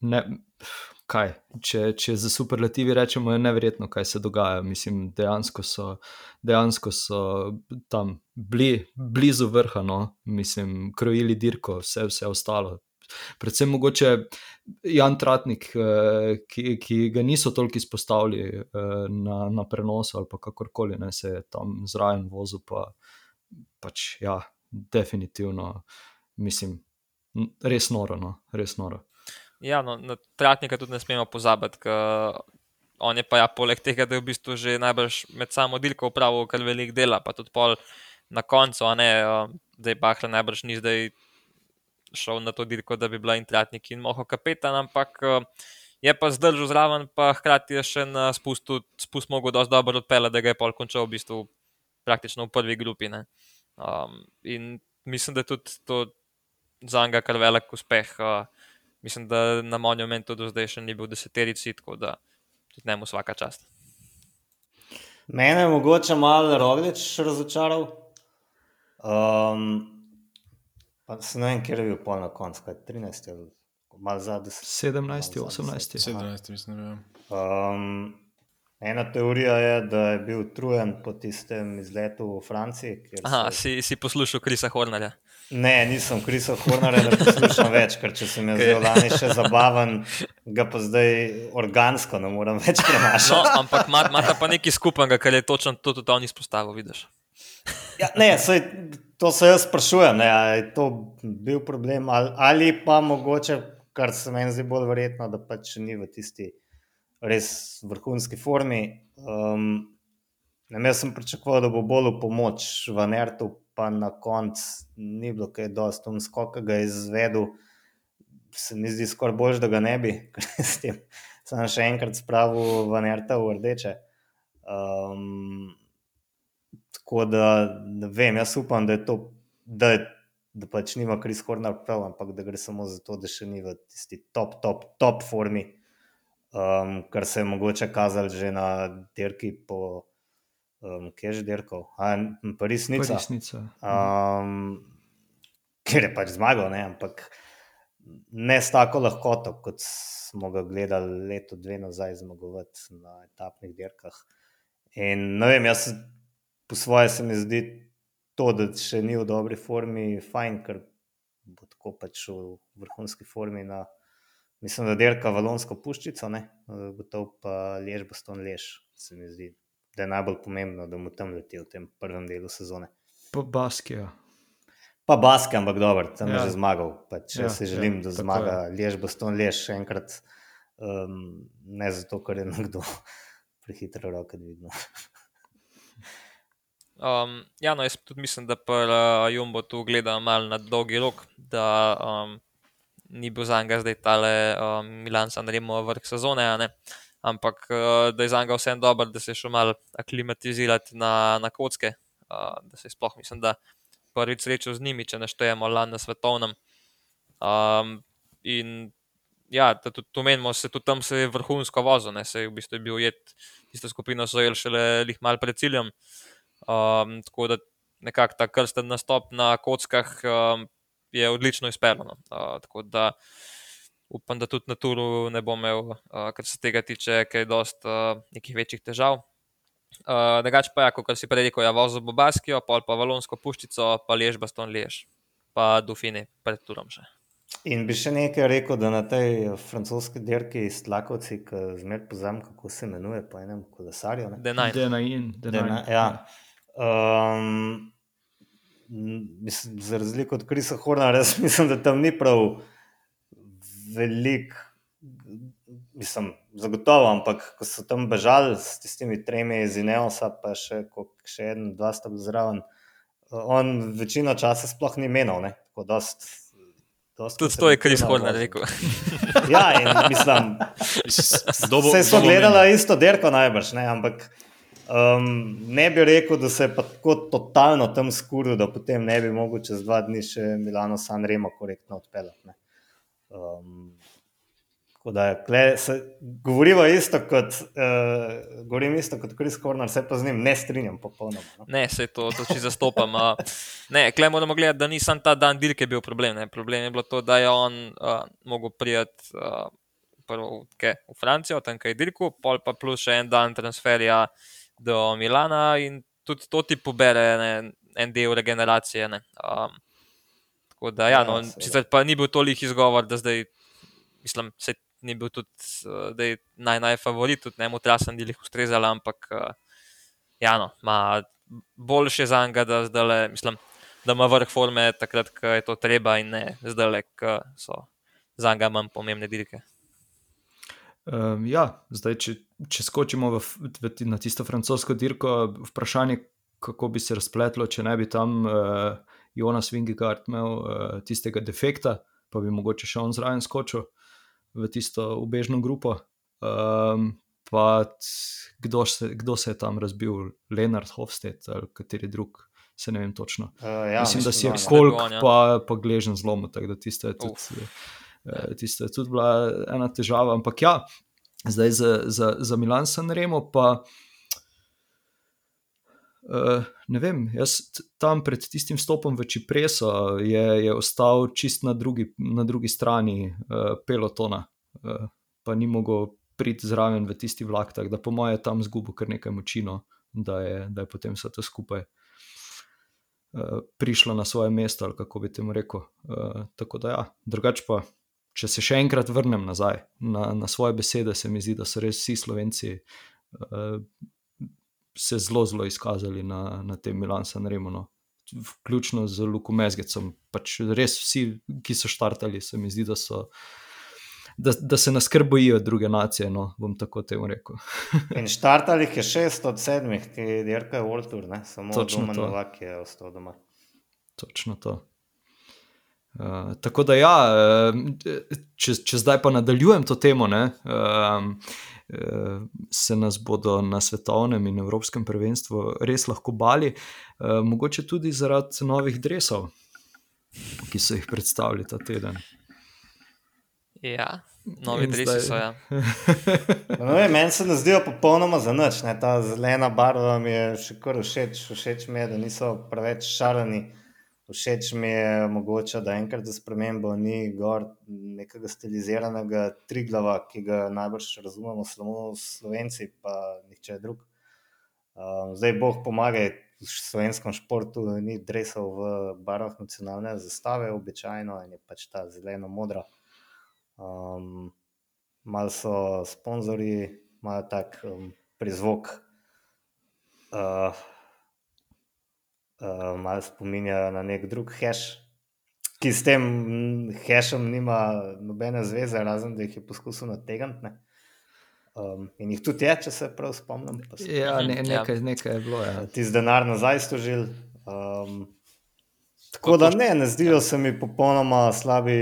ne, kaj. Če, če za superlativi rečemo, je neverjetno, kaj se dogaja. Mislim, dejansko so, dejansko so tam bili blizu vrha, no? mislim, krojili dirko, vse, vse ostalo. Predvsem mogoče Jan Tratnik, eh, ki, ki ga niso toliko izpostavili eh, na, na prenosu ali kakorkoli, ne se je tam zraven vozil, pa pač ja, definitivno, mislim, res noro, no, res noro. Ja, no, na Tratnika tudi ne smemo pozabiti, ker on je pa ja, poleg tega, da je v bistvu že najbrž med samo dirko upravil kar velik dela, pa tudi pol na koncu, ne, da je Bahla najbrž ni zdaj šel na to dirko, da bi bila in Tratnik in moho kapetan, ampak je pa zdržal zraven, pa hkrati je še na spustu, spust mogel dosti dobro odpeljati, da ga je pol končal v bistvu praktično v prvi grupi. Um, in mislim, da je tudi to za njega kar velik uspeh. Uh, mislim, da na monumentu do zdaj še ni bil deseterici, tako da tudi ne mu vsaka čast. Mene je mogoče malo roglič razočaral. Um, pa se ne vem, kje je bil pol na koncu, 13 ali malo zadnji. 17, 18. 17, mislim, da je. Um, ena teorija je, da je bil utrujen po tistem izletu v Franciji. Aha, se- si, si poslušal Krisa Hornerja. Ne, nisem Krisa Hornera, ne poslušam več, ker če se mi je zdel lani še zabaven, ga pa zdaj organsko ne morem več No, prenašati. ampak ima ima pa nekaj skupnega, kar je točno to tudi on izpostavil, vidiš. Ja, ne, sej, to se jaz sprašujem, ne, je to bil problem ali, ali pa mogoče, kar se meni zdi bolj verjetno, da pač ni v tisti res vrhunski formi. Um, ne, jaz sem pričakoval, da bo bolj v pomoč v Nertu, pa na koncu ni bilo kaj dosti, um skok, ga je izvedel, se mi zdi skoraj bolj, da ga ne bi, ker je s tem sem še enkrat spravil v Nerta v rdeče. Um, Tako da ne vem, jaz upam, da je to, da, je, da pač nima Kris Horner prav, ampak da gre samo za to, da še ni v tisti top, top, top formi, um, kar se je mogoče kazalo že na dirki po, um, kje je že dirkal, Parisnica. Resnica. Um, ker je pač zmagal, ne? ampak ne s tako lahkoto, kot smo ga gledali leto, dve nazaj zmagovati na etapnih dirkah. In ne vem, jaz po svoje se mi zdi to, da še ni v dobri formi, fajn, ker bo tako pač v vrhunski formi na. Mislim, da dirka Valonsko puščico, ne, gotovo pa lež, baston lež, se mi zdi, da je najbolj pomembno, da mu tam leti v tem prvem delu sezone. Pa Baskija. Pa Baske, ampak dobro, tam ja. Ja. je že zmagal. Pač Ja, jaz si želim, ja, da zmaga Lež, Baston Lež še enkrat. Um, ne zato, ker je nekdo prehitro roke dvignil. Um, ja, no, jaz tudi mislim, da pa uh, Jumbo tu gleda malo na dolgi rok, da um, ni bil za njega zdaj tale um, Milan Sanremo vrh sezone, a ne. ampak uh, da je za njega vsem dobro, da se je šel malo aklimatizirati na, na kocke, uh, da se je sploh mislim, da prvič srečal z njimi, če naštejemo lan na svetovnem. Um, in ja, da tudi tu menimo, se tudi tam se je vrhunsko vozil, ne, se je v bistvu bil ujet, tisto skupino so jeli šele lih mal pred ciljem. Um, tako da nekako ta krsten nastop na kockah um, je odlično izpeljano. Uh, tako da upam, da tudi na turu ne bo imel, uh, kar se tega tiče, kaj dost uh, nekih večjih težav. Uh, Drugač pa, ja, kot si prej rekel, ja, vozil bo Baskijo, pol pa Valonsko puščico, pa Lež, Baston Lež, pa Dufini pred turom še. In bi še nekaj rekel, da na tej francoski dirki s Tlakovci, ki zmer pozam, kako se imenuje, po enem kolesarju. ne. Denaj. Denain. Dena, ja. Um, mislim, za razliko od Krisa Horna, res mislim, da tam ni prav velik, mislim, zagotovo, ampak ko so tam bežali s tistimi tremi iz Ineosa, pa še, še en, dva sta bila zraven, on večino časa sploh ni menil, ne, tako dost. dost Tudi to je Kris Horner rekel. Ja, in mislim, Vse so meni. isto derko, najbrž, ne? ampak um, ne bi rekel, da se je pa tako totalno tam skuril, da potem ne bi mogel čez dva dni še Milano San Remo korektno odpeljati. ne. Um, tako da, kle, se, govorivo isto kot, uh, govorim isto kot Kris Kornar, se pa z njim ne strinjam popolnoma. No? Ne, se to toči zastopam. a. Ne, klej moramo gledati, da ni sam ta dan dirke bil problem. Ne. Problem je bilo to, da je on uh, mogel priti uh, prvo ke, v Francijo, tam kaj dirku, pol pa plus še en dan transferja do Milana in tudi to ti pobere ne, en del regeneracije. Ne. Um, tako da, ja, Ja, no, sicer pa ni bil toliko izgovor, da zdaj, mislim, se ni bil tudi da je naj, najfavorit, tudi ne mu trasa ni jih ustrezala, ampak uh, ja, no, ima boljše za njega, da zdaj le, mislim, da ima vrh forme takrat, ko je to treba, in ne zdaj ko so za njega manj pomembne dirke. Um, ja, zdaj, če, če skočimo v, v, na tisto francosko dirko, vprašanje, kako bi se razpletlo, če ne bi tam uh, Jonas Wingegard imel uh, tistega defekta, pa bi mogoče še on zraven skočil. v tisto ubežno grupo. Um, pa kdo se, kdo se je tam razbil, Leonard Hofstad ali kateri drug, se ne vem točno. Uh, ja, Mislim, da si je kolk, ja. pa, pa gležen zlom, tako da tisto je tudi. Uf. Eh, Tisto je tudi bila ena težava, ampak ja, zdaj za, za, za Milan San Remo pa. Uh, ne vem, jaz tam pred tistim stopom v Čipreso je, je ostal čist na drugi, na drugi strani uh, pelotona, uh, pa ni mogel priti zraven v tisti vlak, tako da po mojem je tam zgubil kar nekaj močino, da je, da je potem vse to skupaj uh, prišlo na svoje mesto, ali kako bi temu rekel. Uh, tako da ja, drugače pa, če se še enkrat vrnem nazaj na, na svoje besede, se mi zdi, da so res vsi slovenci. Uh, se zelo, zelo izkazali na, na tem Milan San Remo. No. Vključno z Lukom Mezgecom. Pač res vsi, ki so štartali, se mi zdi, da, so, da, da se nas kar bojijo druge nacije. No, bom tako temu rekel. In štartalih je šest od sedmih, ki dirkajo World Tour, ne? samo Točno to. Novak je ostal doma. Točno to. Uh, tako da, ja, uh, če, če zdaj pa nadaljujem to temo, ne, um, uh, se nas bodo na svetovnem in evropskem prvenstvu res lahko bali, uh, mogoče tudi zaradi novih dresov, ki so jih predstavili ta teden. Ja, novi zdaj- so. Ja. No, meni se ne zdijo popolnoma za nič. Ne? Ta zelena barva mi je še kar všeč. Všeč mi je, da niso preveč šarani. Všeč mi je mogoče, da enkrat za spremembo ni gor nekega stiliziranega triglava, ki ga najbrž razumemo samo slovenci, pa nihče drug. Um, zdaj, boh pomagaj, v slovenskem športu ni dresov v barvah nacionalne zastave, običajno je pač ta zeleno-modra. Um, malo so sponzorji, imajo tak um, prizvok, uh, uh, malo spominjajo na nek drug hash, ki s tem hashom nima nobene zveze, razen da jih je poskusil nategniti. Um, in jih tudi je, če se prav spomnim. pa so Ja, ne, Mhm, ja. nekaj, nekaj je bilo. Ja. tisti denar nazaj stožil. Um, tako da ne, ne zdijo se mi popolnoma slabi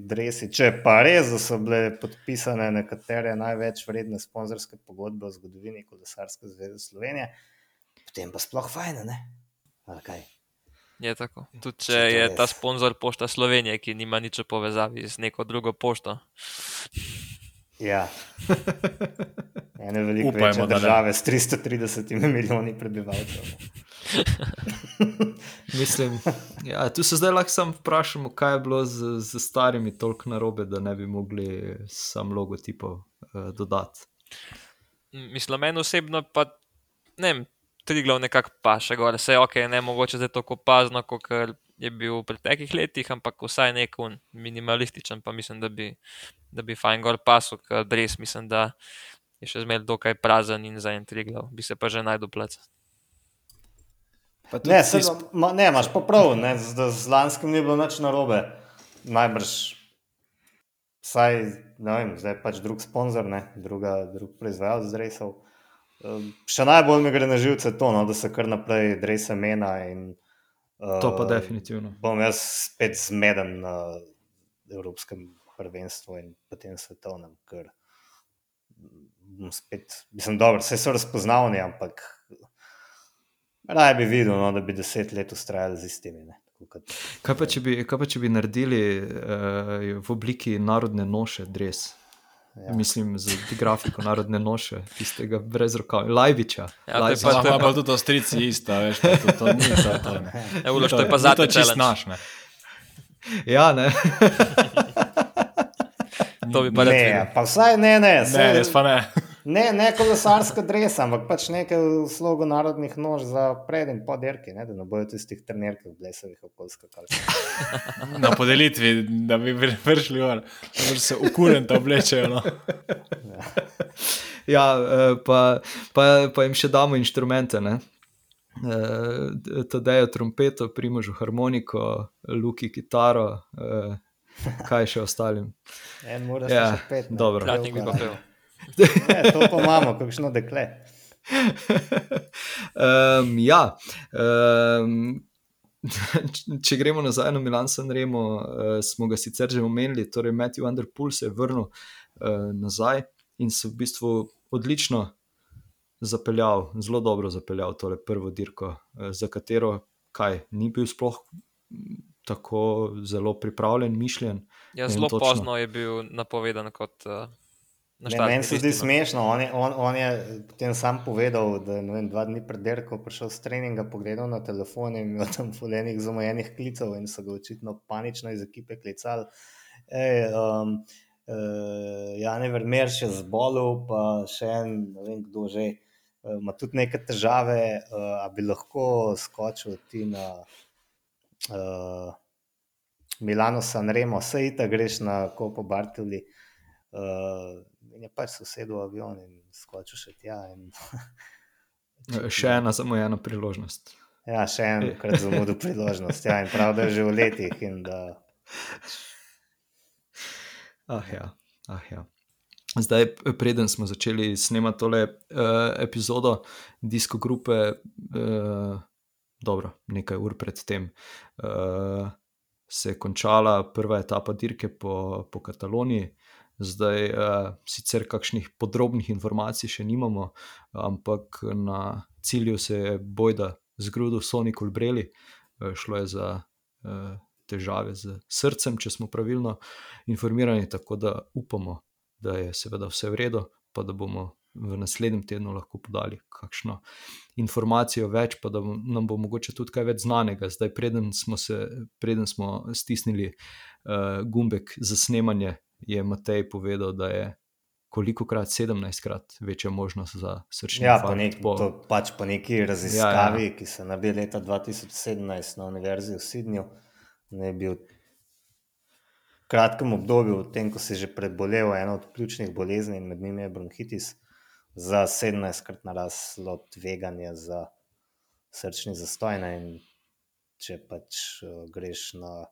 dresi. Če pa res, da so bile podpisane nekatere največ vredne sponzorske pogodbe v zgodovini Kolesarske zveze Slovenije, potem pa sploh fajn, ne? Je tako. Tudi Če če je res. ta sponzor Pošta Slovenije, ki nima nič v povezavi z neko drugo pošto. Ja. Ene velike Upajmo, države s 330 milijoni prebivalcev. Mislim, ja, tu se zdaj lahko sam vprašamo, kaj je bilo z, z starimi toliko narobe, da ne bi mogli sam logotipov uh, dodati. Mislim, meni osebno pa ne vem, tri glav nekako pa še gore. Vse je ok, ne mogoče zdaj tako opazno, kot je bil v preteklih letih, ampak vsaj nek un minimalističen, pa mislim, da bi, da bi fajn gor pasel, ker res mislim, da je še zmeraj dokaj prazen in za en tri glav, bi se pa že najdel plac. Ne, se, tisto- ma, ne, imaš pa prav, ne, z, z lanskim ni bilo nič narobe. Najbrž, vsaj, ne vem, zdaj je pač drug sponzor, ne, druga, drug proizvajalec dresov. Še najbolj mi gre na živce to, no, da se kar naprej drese mena. In, uh, To pa definitivno. Bom jaz spet zmeden na Evropskem prvenstvu in potem svetovnem, ker bom spet, mislim, dobro, vse so razpoznavni, ampak raje bi videl, no, da bi deset let ustrajali z istimi. Ne, kot, Kaj pa, bi, kaj pa, če bi naredili uh, v obliki narodne noše, dres? Ja. Mislim, z grafiko narodne noše, tistega brez rokav, Lajbiča. Ja, to je Lajbiča. pa- Pa, pa, tudi Avstrijci isto, veš, pa to, to ni to. to ne. Ja, Uloš, to je pa zadnji To je čist challenge. naš, ne. Ja, ne. To bi pa ne, videl. pa vsaj ne, ne, Ne, saj- res pa ne. Ne, ne kolesarska dresa, ampak pač nekaj v slogu narodnih nož za pred in po derki, ne, da ne bojo tistih trenerkov blesavih okoljskih kalcev. Na podelitvi, da bi prišli gor, da se ukurenta oblečejo. No. Ja, eh, pa, pa, pa jim še damo inštrumente. Ne? Eh, Tadejo trompeto, primožu harmoniko, Luki kitaro, eh, kaj še ostalim. En mora Ja, še pet. ne, dobro. Kratnik bi pa pel. Ne, to pa imamo, kakšno dekle. um, ja, um, če gremo nazaj na Milan San Remo, uh, smo ga sicer že omenili, torej Matthew Underpool se je vrnil uh, nazaj in se v bistvu odlično zapeljal, zelo dobro zapeljal tole prvo dirko, uh, za katero kaj, ni bil sploh tako zelo pripravljen, mišljen. Ja, zelo točno. pozno je bil napovedan kot. Uh... Meni se zdi smešno. On je, on, on je potem sam povedal, da je vem, dva dni pred derko prišel s treninga, pogledal na telefon in imel tam fulejnih zamojenih klicev in so ga očitno panično iz ekipe klicali. Ej, um, uh, Jan je vrmer še zbolel, pa še en, ne vem kdo že, uh, ima tudi neke težave, uh, a bi lahko skočil ti na uh, Milano San Remo, sej ta greš na Kopo Bartoli. Uh, in je pač sosedov avion in skočil še tja. In... še ena zamujena priložnost. Ja, še enkrat zamudil priložnost. Ja, in prav, da je že v letih. Da... Ah, ja. Ah, ja. Zdaj, preden smo začeli snemati tole uh, epizodo, disko grupe, uh, dobro, nekaj ur predtem, uh, se je končala prva etapa dirke po, po Kataloniji. Zdaj, uh, sicer kakšnih podrobnih informacij še nimamo, ampak na cilju se je bojda zgrudil Sony Colbrelli, uh, šlo je za uh, težave z srcem, če smo pravilno informirani. Tako da upamo, da je seveda vse v redu, pa da bomo v naslednjem tednu lahko podali kakšno informacijo več, pa da nam bo mogoče tudi kaj več znanega. Zdaj, preden smo, se, preden smo stisnili uh, gumbek za snemanje je Matej povedal, da je koliko krat, 17 krat večja možnost za srčni ja, infarkt. Po... To pač po neki raziskavi, ja, ja. ki se je leta 2017 na Univerzi v Sydneyju, ne bi v kratkem obdobju, v tem, ko si že prebolel eno od ključnih bolezni in med njimi je bronhitis, za 17 krat naraslo tveganje za srčni zastoj. Če pač uh, greš na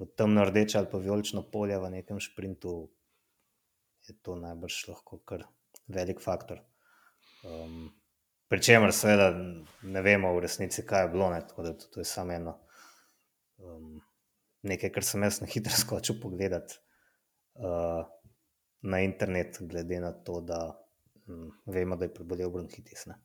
v temno rdeče ali pa vijolično polje v nekem sprintu, je to najbrž lahko kar velik faktor. Um, Pričemer, seveda, ne vemo v resnici, kaj je bilo, ne, tako da to, to je samo eno. Um, nekaj, kar sem jaz na hitro skočil pogledati uh, na internet, glede na to, da um, vemo, da je prebolel bronhitis. Ne.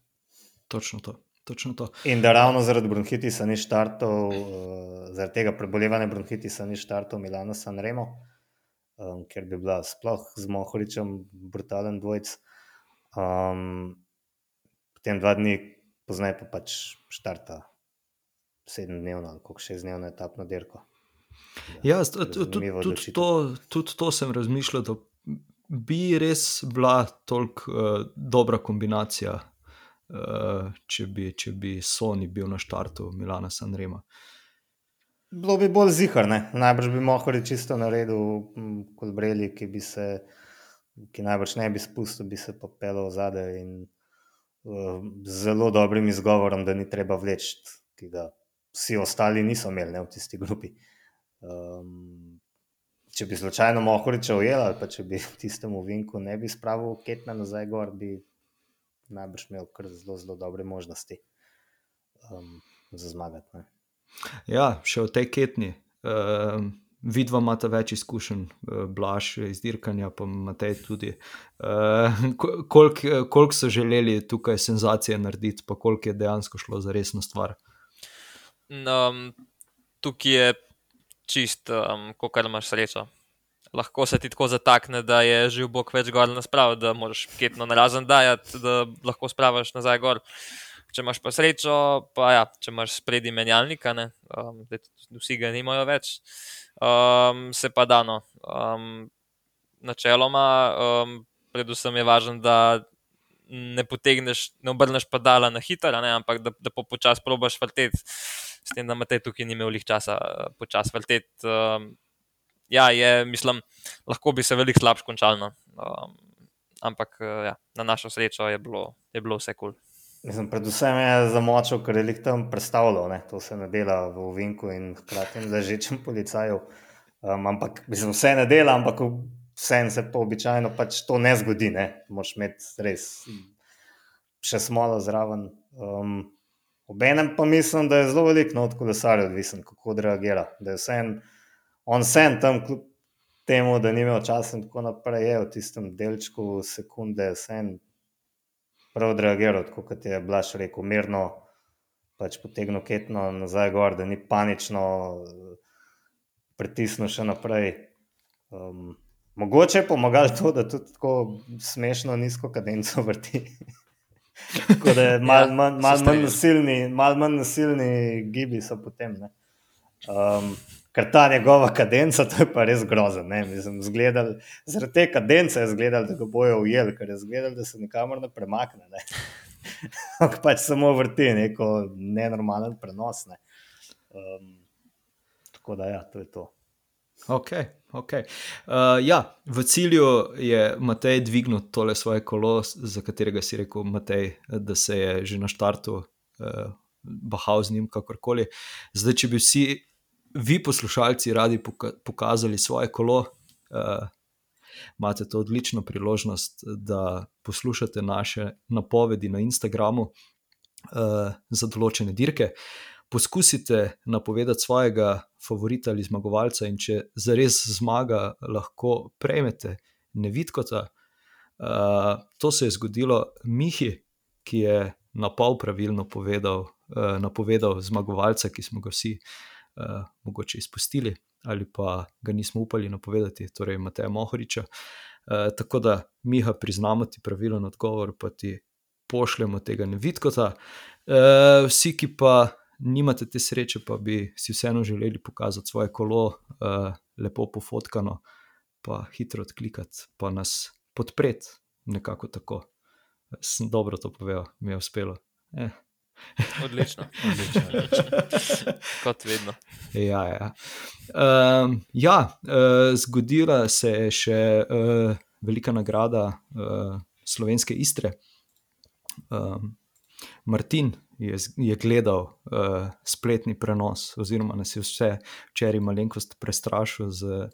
Točno to. Točno to. In da ravno zaradi bronhitisa ni štartov, uh, zaradi tega prebolevanja bronhitisa ni štartov Milano San Remo, um, ker bi bila sploh z Mohoričem brutalen dvojc. Um, potem dva dni pozneje pa pač štarta sedemdnevno ali kako šestdnevno etapno dirko. Ja, tudi to, tudi to sem razmišljal, da bi res bila toliko uh, dobra kombinacija če, bi, če bi Sony bil na štartu Milana Sanrema. Bilo bi bolj zihar, ne? najbrž bi lahko čisto naredil kot Breli, ki bi se, ki najbrž ne bi spustil, bi se pa pelil zadaj in uh, zelo dobrim izgovorom, da ni treba vleči, ki ga vsi ostali niso imeli ne, v tisti grupi. Um, če bi slučajno mohoriče ujel ali pa če bi tistemu vinku ne bi spravil ketna nazaj gor, bi najbrž imel kar zelo, zelo dobre možnosti um, za zmagati. Ne. Ja, še v tej ketni. Uh, Vidva imata več izkušenj, uh, blaž iz dirkanja, pa imate tudi. Uh, koliko kolik so želeli tukaj senzacije narediti, pa koliko je dejansko šlo za resno stvar? Um, tukaj je čist, um, koliko imaš srečo lahko se ti tako zatakne, da je živ Bog več gor na sprav, da moraš ketno narazen dajati, da lahko spravaš nazaj gor. Če imaš pa srečo, pa ja, če imaš spredi menjalnika, ne, um, vsi ga nimajo več, um, se pa dano. Um, načeloma, um, predvsem je važno, da ne potegneš, ne obrneš padala na hitro, ampak da, da počasi probaš vrteti, s tem, da imaš tukaj ni imel časa počasi vrteti. Um, ja, je, mislim, lahko bi se veliko slabše končalo. No. Um, ampak ja, na našo srečo je bilo, je bilo vse kul. Cool. Predvsem je za močo, ker je jih tam predstavljal, ne? to se ne dela v Vinku in hkrati z ležečim policajem. Um, ampak mislim, vse ne dela, ampak vse se pa običajno pač to ne zgodi. Moš imeti res še smolo zraven. Um, Obenem pa mislim, da je zelo veliko od kolesarja odvisen, kako odreagira. Da je vsem, on sem tam, kljub temu, da ni imel časa in tako naprej, je v tistem delčku sekunde vsem prav odreagiral, tako kot je Blaž rekel, mirno, pač potegnil ketno nazaj gor, da ni panično pritisnil še naprej. Um, mogoče je pomagalo to, da tudi tako smešno nizko kadenco vrti. Tako da je malo ja, manj, mal manj nasilni, malo manj nasilni gibi so potem. Um, ker ta njegova kadenca, to je pa res grozno. Zaradi te kadence je zgledal, da ga bojo ujeli, ker je zgledal, da se nikamor ne premakne. Ne. Ampak pač samo vrti neko nenormalen prenos. Ne. Um, tako da, ja, to je to. Ok, ok. Uh, ja, v cilju je Matej dvignil tole svoje kolo, za katerega si rekel, Matej, da se je že na štartu uh, bahal z njim, kakorkoli. Zdaj, če bi vsi vi, poslušalci, radi pokazali svoje kolo, uh, imate to odlično priložnost, da poslušate naše napovedi na Instagramu uh, za določene dirke. Poskusite napovedati svojega favorita ali zmagovalca, in če za res zmaga, lahko prejmete nevidkota. Uh, to se je zgodilo Mihi, ki je na pol pravilno povedal, uh, napovedal zmagovalca, ki smo ga vsi uh, uh, mogoče izpustili ali pa ga nismo upali napovedati, torej Mateja Mohoriča. Uh, tako da mi ga priznamo ti pravilen odgovor, pa ti pošljemo tega nevidkota. Uh, vsi, ki pa nimate te sreče, pa bi si vseeno želeli pokazati svoje kolo, uh, lepo pofotkano, pa hitro odklikati, pa nas podpreti, nekako tako. Sem dobro to povedal, mi je uspelo. Eh. Odlično, odlično, odlično. kot vedno. Ja, ja. Um, ja uh, zgodila se je še uh, velika nagrada uh, slovenske Istre. Um, Martin je, je gledal uh, spletni prenos, oziroma nas je vse včeraj malenkost prestrašil z, z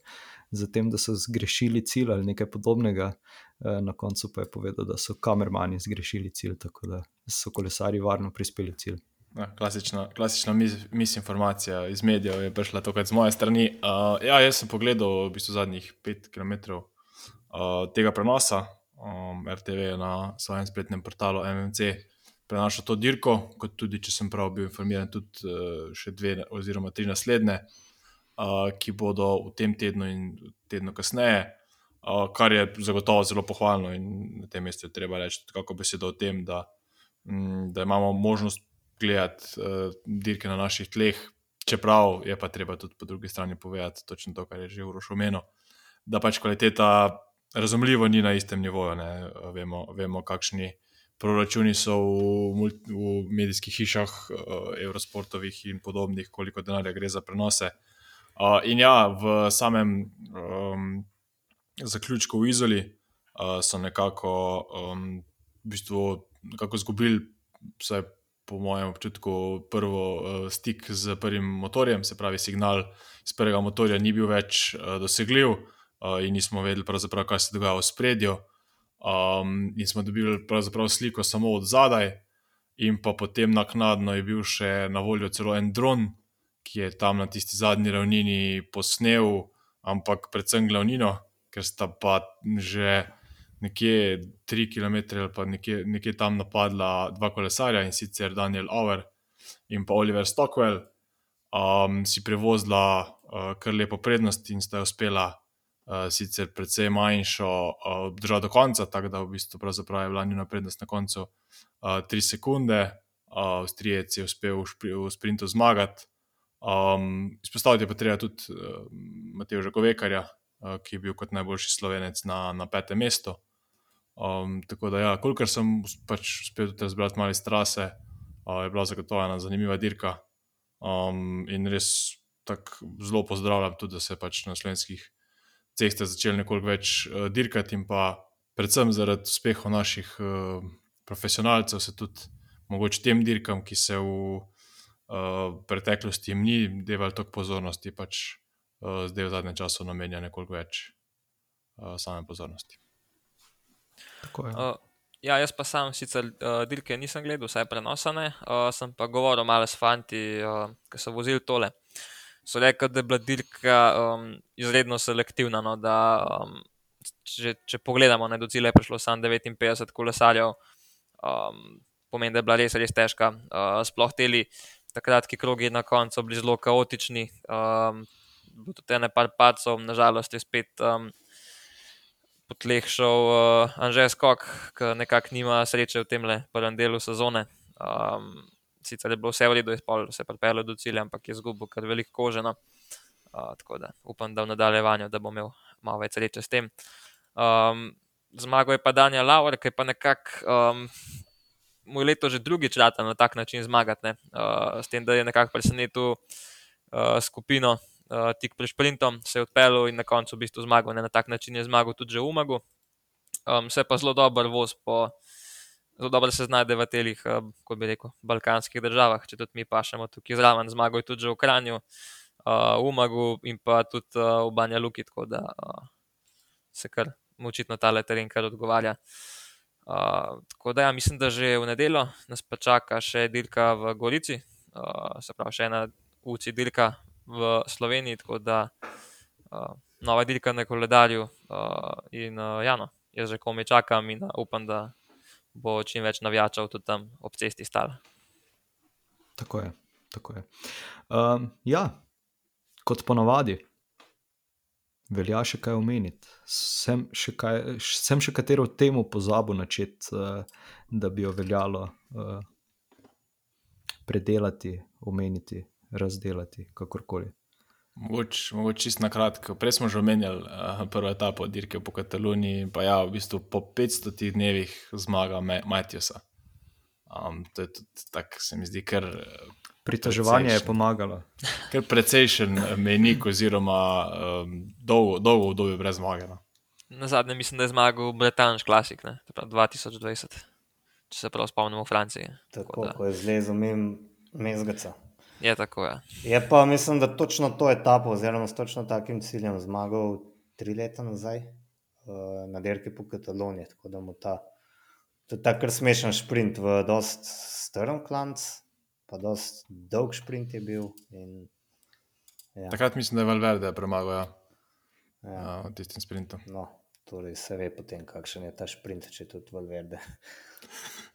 tem, da so zgrešili cilj ali nekaj podobnega. Uh, na koncu pa je povedal, da so kamermani zgrešili cilj, tako da so kolesari varno prispeli v cilj. Ja, klasična klasična misinformacija mis iz medijev je prišla tukaj z moje strani. Uh, ja, jaz sem pogledal v bistvu zadnjih pet km uh, tega prenosa. Um, RTV na svojem spletnem portalu MMC prenašal to dirko, kot tudi, če sem prav bil informiran, tudi uh, še dve oziroma tri naslednje, uh, ki bodo v tem tednu in tednu kasneje. Uh, kar je zagotovo zelo pohvalno, in na tem mestu je treba reči, kako besedo o tem, da Mm, da imamo možnost gledati uh, dirke na naših tleh, čeprav je pa treba tudi po drugi strani povedati točno to, kar je že Uroš omenil, da pač kvaliteta razumljivo ni na istem nivoju. Vemo, vemo, kakšni proračuni so v, v medijskih hišah, uh, Eurosportovih in podobnih, koliko denarja gre za prenose. Uh, in ja, v samem um, zaključku v Izoli uh, so nekako um, v bistvu nekako izgubili, vsaj po mojem občutku, prvo uh, stik z prvim motorjem, se pravi, signal iz prvega motorja ni bil več uh, dosegljiv uh, in nismo vedeli, kaj se dogaja v spredju. Um, in smo dobili sliko samo od zadaj, in pa potem naknadno je bil še na voljo celo en dron, ki je tam na tisti zadnji ravnini posnel, ampak predvsem glavnino, ker sta pa že nekje 3 km ali pa nekje, nekje tam napadla dva kolesarja in sicer Daniel Over in pa Oliver Stockwell, um, si prevozila uh, kar lepo prednost in sta uspela uh, sicer precej manjšo uh, obdržati do konca, tako da v bistvu je bila njena prednost na koncu 3 uh, sekunde. Uh, Avstrijec je uspel v, špri, v sprintu zmagati. Um, izpostaviti pa treba tudi uh, Mateja Žakovekarja, uh, ki je bil kot najboljši slovenec na, na petem mestu. Um, tako da, ja, kolikor sem pač uspel tudi razbrati malo iz trase, uh, je bila zagotovo ena zanimiva dirka. Um, in res tako zelo pozdravljam tudi, da se pač na slovenskih cestah začeli nekoliko več uh, dirkati in pa predvsem zaradi uspehov naših uh, profesionalcev se tudi mogoče tem dirkam, ki se v uh, preteklosti jim ni devali toliko pozornosti, pač uh, zdaj v zadnjem času namenja nekoliko več uh, same pozornosti. Uh, Ja, jaz pa sam sicer uh, dirke nisem gledal, vsaj prenosane, uh, sem pa govoril malo s fanti, uh, ki so vozili tole. So rekli, da je bila dirka um, izredno selektivna. No, da, um, če, če pogledamo, ne, do cilja je prišlo samo 59 kolesarjev, um, pomeni, da je bila res, res težka. Uh, sploh teli takratki krogi na koncu bili zelo kaotični, um, tudi ene par pacov, nažalost je spet. Um, po tleh šel uh, Anžej Skok, ki nekako nima sreče v tem prvem delu sezone. Um, sicer je bilo vse v redu, se je pripeljal do cilja, ampak je izgubil kar veliko kožena. Uh, tako da upam, da v nadaljevanju da bo imel malo več sreče s tem. Um, zmagal je pa Daniel Lauer, ki je pa nekako um, moj leto že drugič rata na tak način zmagati. Uh, s tem, da je nekako presenetil uh, skupino uh, tik pred sprintom, se je odpeljal in na koncu v bistvu zmagal. Ne? Na tak način je zmagal tudi že v Umagu. Um, se pa zelo dobro voz, po, zelo dobro se znajde v teh, uh, kot bi rekel, balkanskih državah, če tudi mi pašemo tukaj zraven. Zmagal je tudi že v Kranju, uh, v Umagu in pa tudi uh, v Banja Luki, tako da uh, se kar očitno ta teren kar odgovarja. Uh, tako da ja, mislim, da že v nedeljo nas pa čaka še dirka v Gorici, uh, se pravi še ena UCI dirka v Sloveniji, tako da uh, nova dirka na koledarju. Uh, in uh, ja, no, jaz že komaj čakam in uh, upam, da bo čim več navijačev tudi tam ob cesti stal. Tako je. Tako je. Um, ja, kot ponavadi, velja še kaj omeniti. Sem še, kaj, sem še katero temo pozabil načeti, uh, da bi jo veljalo uh, predelati, omeniti razdeliti, kakorkoli. Mogoče mogoč čisto na kratko. Prej smo že omenjali uh, prvo etapo dirke po Kataloniji, pa ja, v bistvu po 500 dnevih zmaga Matjusa. Um, to je tudi tako, se mi zdi, ker. Pritoževanje je pomagalo. Ker precejšen menik, oziroma um, dolgo, dolgo obdobje brez zmage. No. Na zadnje mislim, da je zmagal Bretanš klasik, ne? 2020, če se prav spomnimo v Franciji. Tako, tako da. ko je zlezel mezgaca. Je tako. Ja. Je pa mislim, da točno to etapo, oziroma s točno takim ciljem zmagal tri leta nazaj uh, na dirki po Kataloniji. Tako da mu ta, to je tako smešen sprint v dost strm klanc, pa dost dolg sprint je bil. In, ja. Takrat mislim, da je Valverde premagal ja. ja. uh, tistim sprintom. No. Torej, se ve potem, kakšen je ta sprint, če tudi Valverde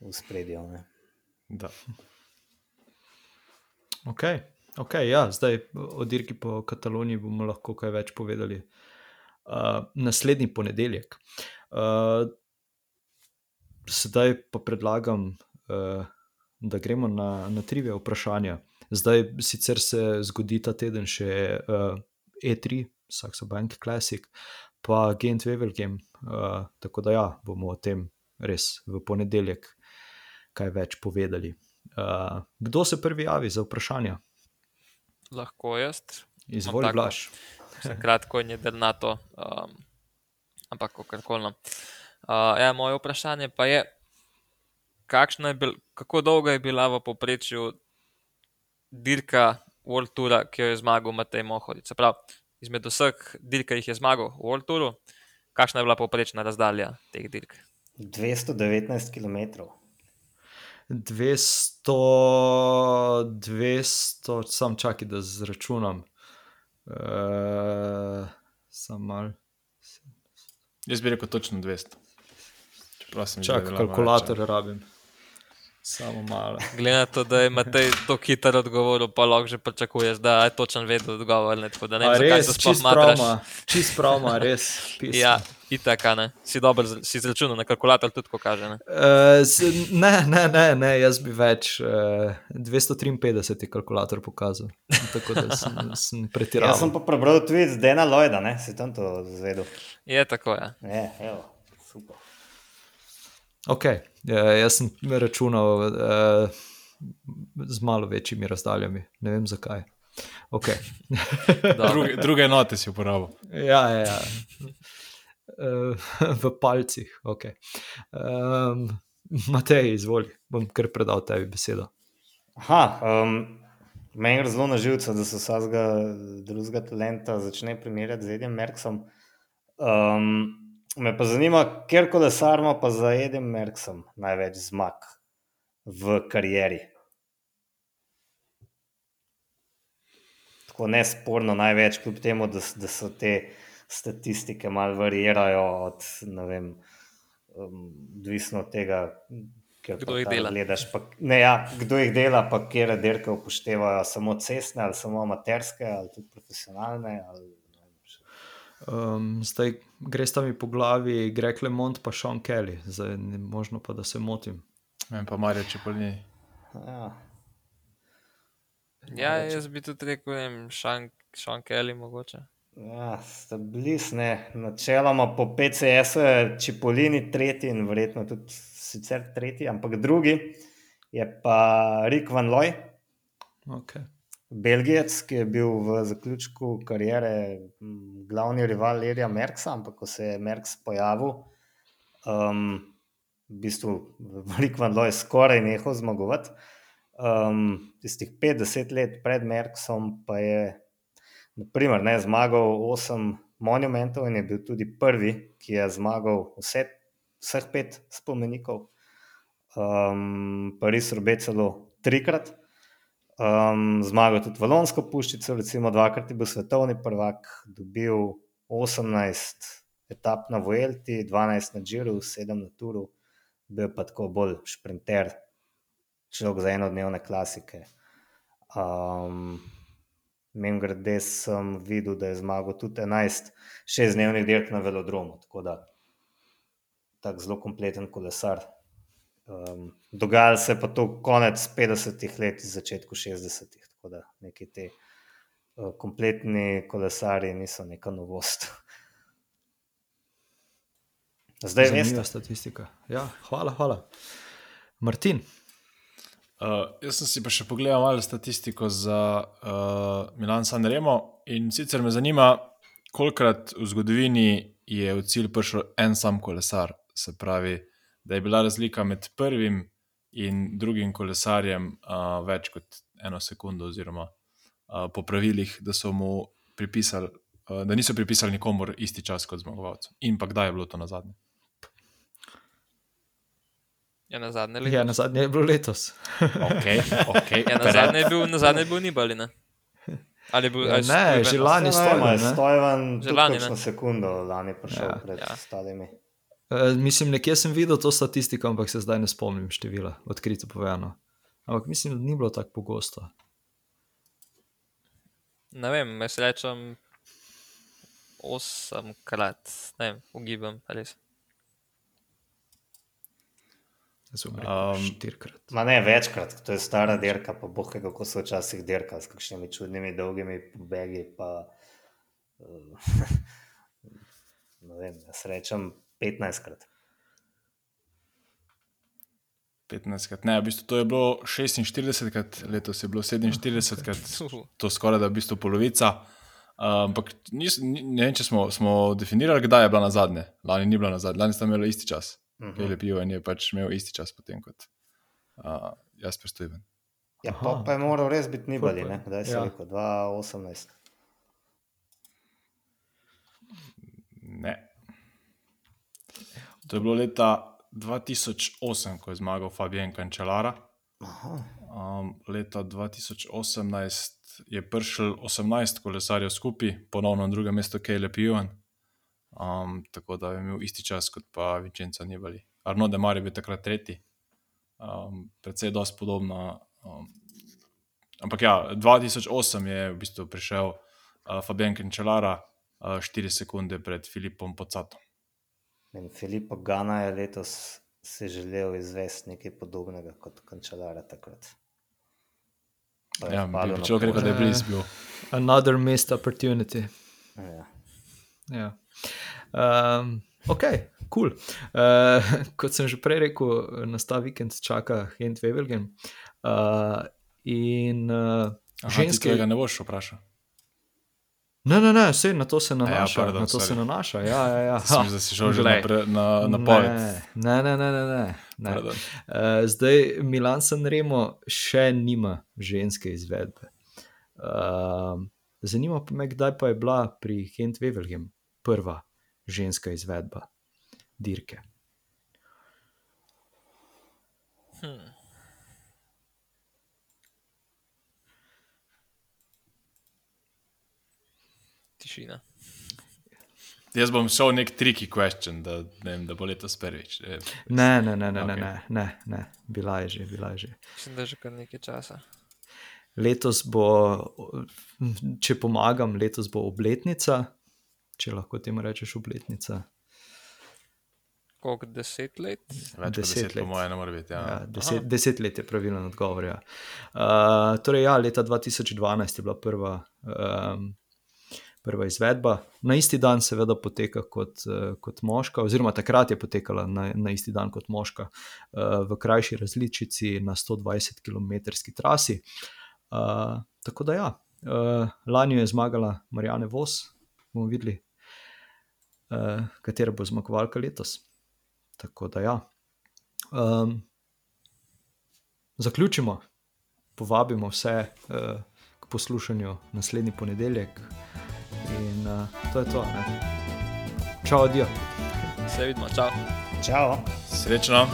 v spredju. Ok, okay ja, zdaj o dirki po Kataloniji bomo lahko kaj več povedali. Uh, naslednji ponedeljek. Uh, zdaj pa predlagam, uh, da gremo na, na trive vprašanja. Zdaj sicer se zgodi ta teden še uh, E3, Saxo Bank Classic, pa Gent Wevel Game. Uh, tako da ja, bomo o tem res v ponedeljek kaj več povedali. Uh, kdo se prvi javi za vprašanje? Lahko jaz. Izvolite, Blaž. Kratko je delnato, um, ampak kako koli. No. Uh, ja, moje vprašanje pa je, je bil, kako dolgo je bila v povprečju dirka World Tour, ki jo je zmagal Matej Mohodic? Prav, izmed vseh dirk, ki jih je zmagal v World Touru, kakšna je bila povprečna razdalja teh dirk? 219 km. 200, 200, sam čakaj, da zračunam. Uh, sam mal. Jaz bi rekel točno 200. Čakaj, kalkulator rabim. Samo malo. Glede na to, da je Matej to hitro odgovoril, pa lahko že pričakuješ, da je točen vedel odgovor. Ne, da ne vem, res, čist pravma, čist pravma, res. Pismo. Ja, itaka, ne. Si dober, si izračunal na kalkulator tudi, ko kaže. Ne? Uh, ne, ne, ne, ne, jaz bi več. Uh, eh, 253 je kalkulator pokazal. Tako da sem, sem pretiral. Jaz sem pa prebral tweet z Dana Lloyda, ne, si tam to zvedel. Je tako, ja. Je, evo, super. Ok, ja, jaz sem računal uh, z malo večjimi razdaljami, ne vem zakaj. Okay. druge, druge note si uporabil. Ja, ja, ja. Uh, v palcih. Okay. Um, Matej, izvoli, bom kar predal tebi besedo. Aha, um, meni je zelo na živce, da se vsega drugega talenta začne primerjati z Edem Merksom. Um, Me pa zanima, ker kolesar ima pa za Edem Merksom največ zmag v karieri. Tako nesporno največ, kljub temu, da, da so te statistike malo varirajo od, vem, um, odvisno od tega, Kdo jih dela. Gledaš, pa, ne, ja, kdo jih dela, pa kje derke upoštevajo, samo cestne ali samo amaterske ali tudi profesionalne. Ali, ne vem, še- Um, zdaj greš tam po glavi, Greg Lemont pa Sean Kelly, zdaj ne možno pa, da se motim. Vem pa Marijo Čepolini. ja. Ja, jaz bi tudi rekel, ne vem, Sean, Sean Kelly mogoče. Ja, sta blisne. Načeloma po PCS-u je Čipolini tretji in verjetno tudi sicer tretji, ampak drugi je pa Rick Van Looy, Okay. Belgijec, ki je bil v zaključku kariere m, glavni rival Lerija Merksa, ampak ko se je Merks pojavil, um, v bistvu Rick Van Looy skoraj nehal zmagovati. Um, tistih 50 let pred Merksom pa je naprimer, ne, zmagal 8 monumentov in je bil tudi prvi, ki je zmagal vse, vseh pet spomenikov. Um, Pariz robe celo trikrat. Um, zmagal tudi Valonsko puščico, recimo dvakrat je bil svetovni prvak, dobil 18 etap na Vuelti, 12 na Džiru, 7 na Turu, bil pa tako bolj šprinter, človek za enodnevne klasike. Um, Mem grede sem videl, da je zmagal tudi 11 šestdnevnih dirk na velodromu, tako da tako zelo kompleten kolesar. Um, dogajalo se je pa to konec 50-ih let, začetku 60-ih, tako da neki te uh, kompletni kolesari niso neka novost. Zdaj Zanimiva veste, statistika. Ja, hvala, hvala. Martin, Uh, jaz sem si pa še pogledal malo statistiko za uh, Milan San Remo in sicer me zanima, kolikrat v zgodovini je v cilj prišel en sam kolesar. Se pravi, da je bila razlika med prvim in drugim kolesarjem uh, več kot eno sekundo, oziroma uh, po pravilih, da so mu pripisali, uh, da niso pripisali nikomor isti čas kot zmagovalcu. In pa kdaj je bilo to na zadnje? Ja, na zadnje ja, leto. na zadnje je bilo letos. Okay, okay, Ja, na zadnje je bil, na zadnje je bil Nibali, ne? Ali je bil, Ja, ali ne, že lani je ne? Stojvan Že tudi lani, kakšno ne? sekundo lani prišel Ja. pred Ja. ja. Uh, mislim, nekje sem videl to statistiko, ampak se zdaj ne spomnim števila, odkrito povedano. Ampak mislim, da ni bilo tako pogosto. Ne vem, jaz rečem osemkrat, ne vem, ugibam, res. Um, štirikrat. Ma ne večkrat, to je stara dirka, pa boh, ve, kako so včasih dirka s kakšnimi čudnimi dolgimi pobegi. Pa, uh, ne vem, jaz rečem 15krat. 15 krat. Ne, v bistvu to je bilo 46 krat, letos je bilo 47 krat, to skoraj da je v bistvu polovica. Uh, Ampak nis, ni- ne vem, če smo, smo definirali, kdaj je bila na zadnje. Lani ni bila na zadnje, lani sta imela isti čas. Mhm. Pele pivo in je pač imel isti čas potem kot uh, jaz prestojen. Ja, Aha. pa, pa je moral res biti Nibali, je. ne? kdaj se Ja. ja. rekel, 2018. Ne. To je bilo leta 2008, ko je zmagal Fabien Cancellara. Aha. Um, leta 2018 je prišel 18 kolesarjev skupaj, ponovno na drugem mestu Caleb Ewan. Um, tako da je imel isti čas kot pa Vincenzo Nibali. Arno de Mari je bil takrat tretji, um, predvsej dosti podobno. Um, ampak ja, 2008 je v bistvu prišel uh, Fabien Cancellara, uh, 4 sekunde pred Filipom Pocatom. In Filipo Gana je letos si želel izvesti nekaj podobnega kot kančelara takrat. Ja, bi človek rekel, da je blizu bil. Another missed opportunity. Ja. Ja. Um, ok, cool. Uh, kot sem že prej rekel, nas ta vikend čaka Hent Wevelgen. Uh, in uh, Aha, ženske. tega ne boš vprašal. Ne, ne, ne, vse na to se nanaša. pardon, na to se sorry. nanaša. Ja, ja, ja. Sem že si šel že glej. na, na, na poved. Ne, ne, ne, ne. ne, ne. Pardon. Uh, zdaj Milan San Remo še nima ženske izvedbe. Uh, zanima pa me, kdaj pa je bila pri Hent Wevelgem prva ženska izvedba. dirke. Hmm. Tišina. Jaz bom šel nek tricky question, da, ne vem, da bo letos prvič. Eh, Ne, ne, ne, ne, okay. Ok. ne, ne, ne, ne, bila je že, bila je že. Mislim, da je že kar nekaj časa. Letos bo, če pomagam, letos bo obletnica, če lahko temu rečeš obletnica. Koliko deset let? Več kot Deset deset, let. po mojem, ne more biti. Ja. Ja, deset, deset let je pravilen odgovor. Ja. Uh, torej, ja, leta 2012 je bila prva, um, prva izvedba. Na isti dan, seveda, poteka kot, uh, kot moška, oziroma takrat je potekala na, na isti dan kot moška, uh, v krajši različici na 120 km trasi. Uh, tako da, ja, lani je zmagala Marijane Vos, bomo videli, katera bo zmagovalka letos. Tako da, ja. Um, zaključimo, povabimo vse uh, k poslušanju naslednji ponedeljek, uh, to je to. Ne? Čau, adijo. Se vidimo, čau. Čau! Srečno.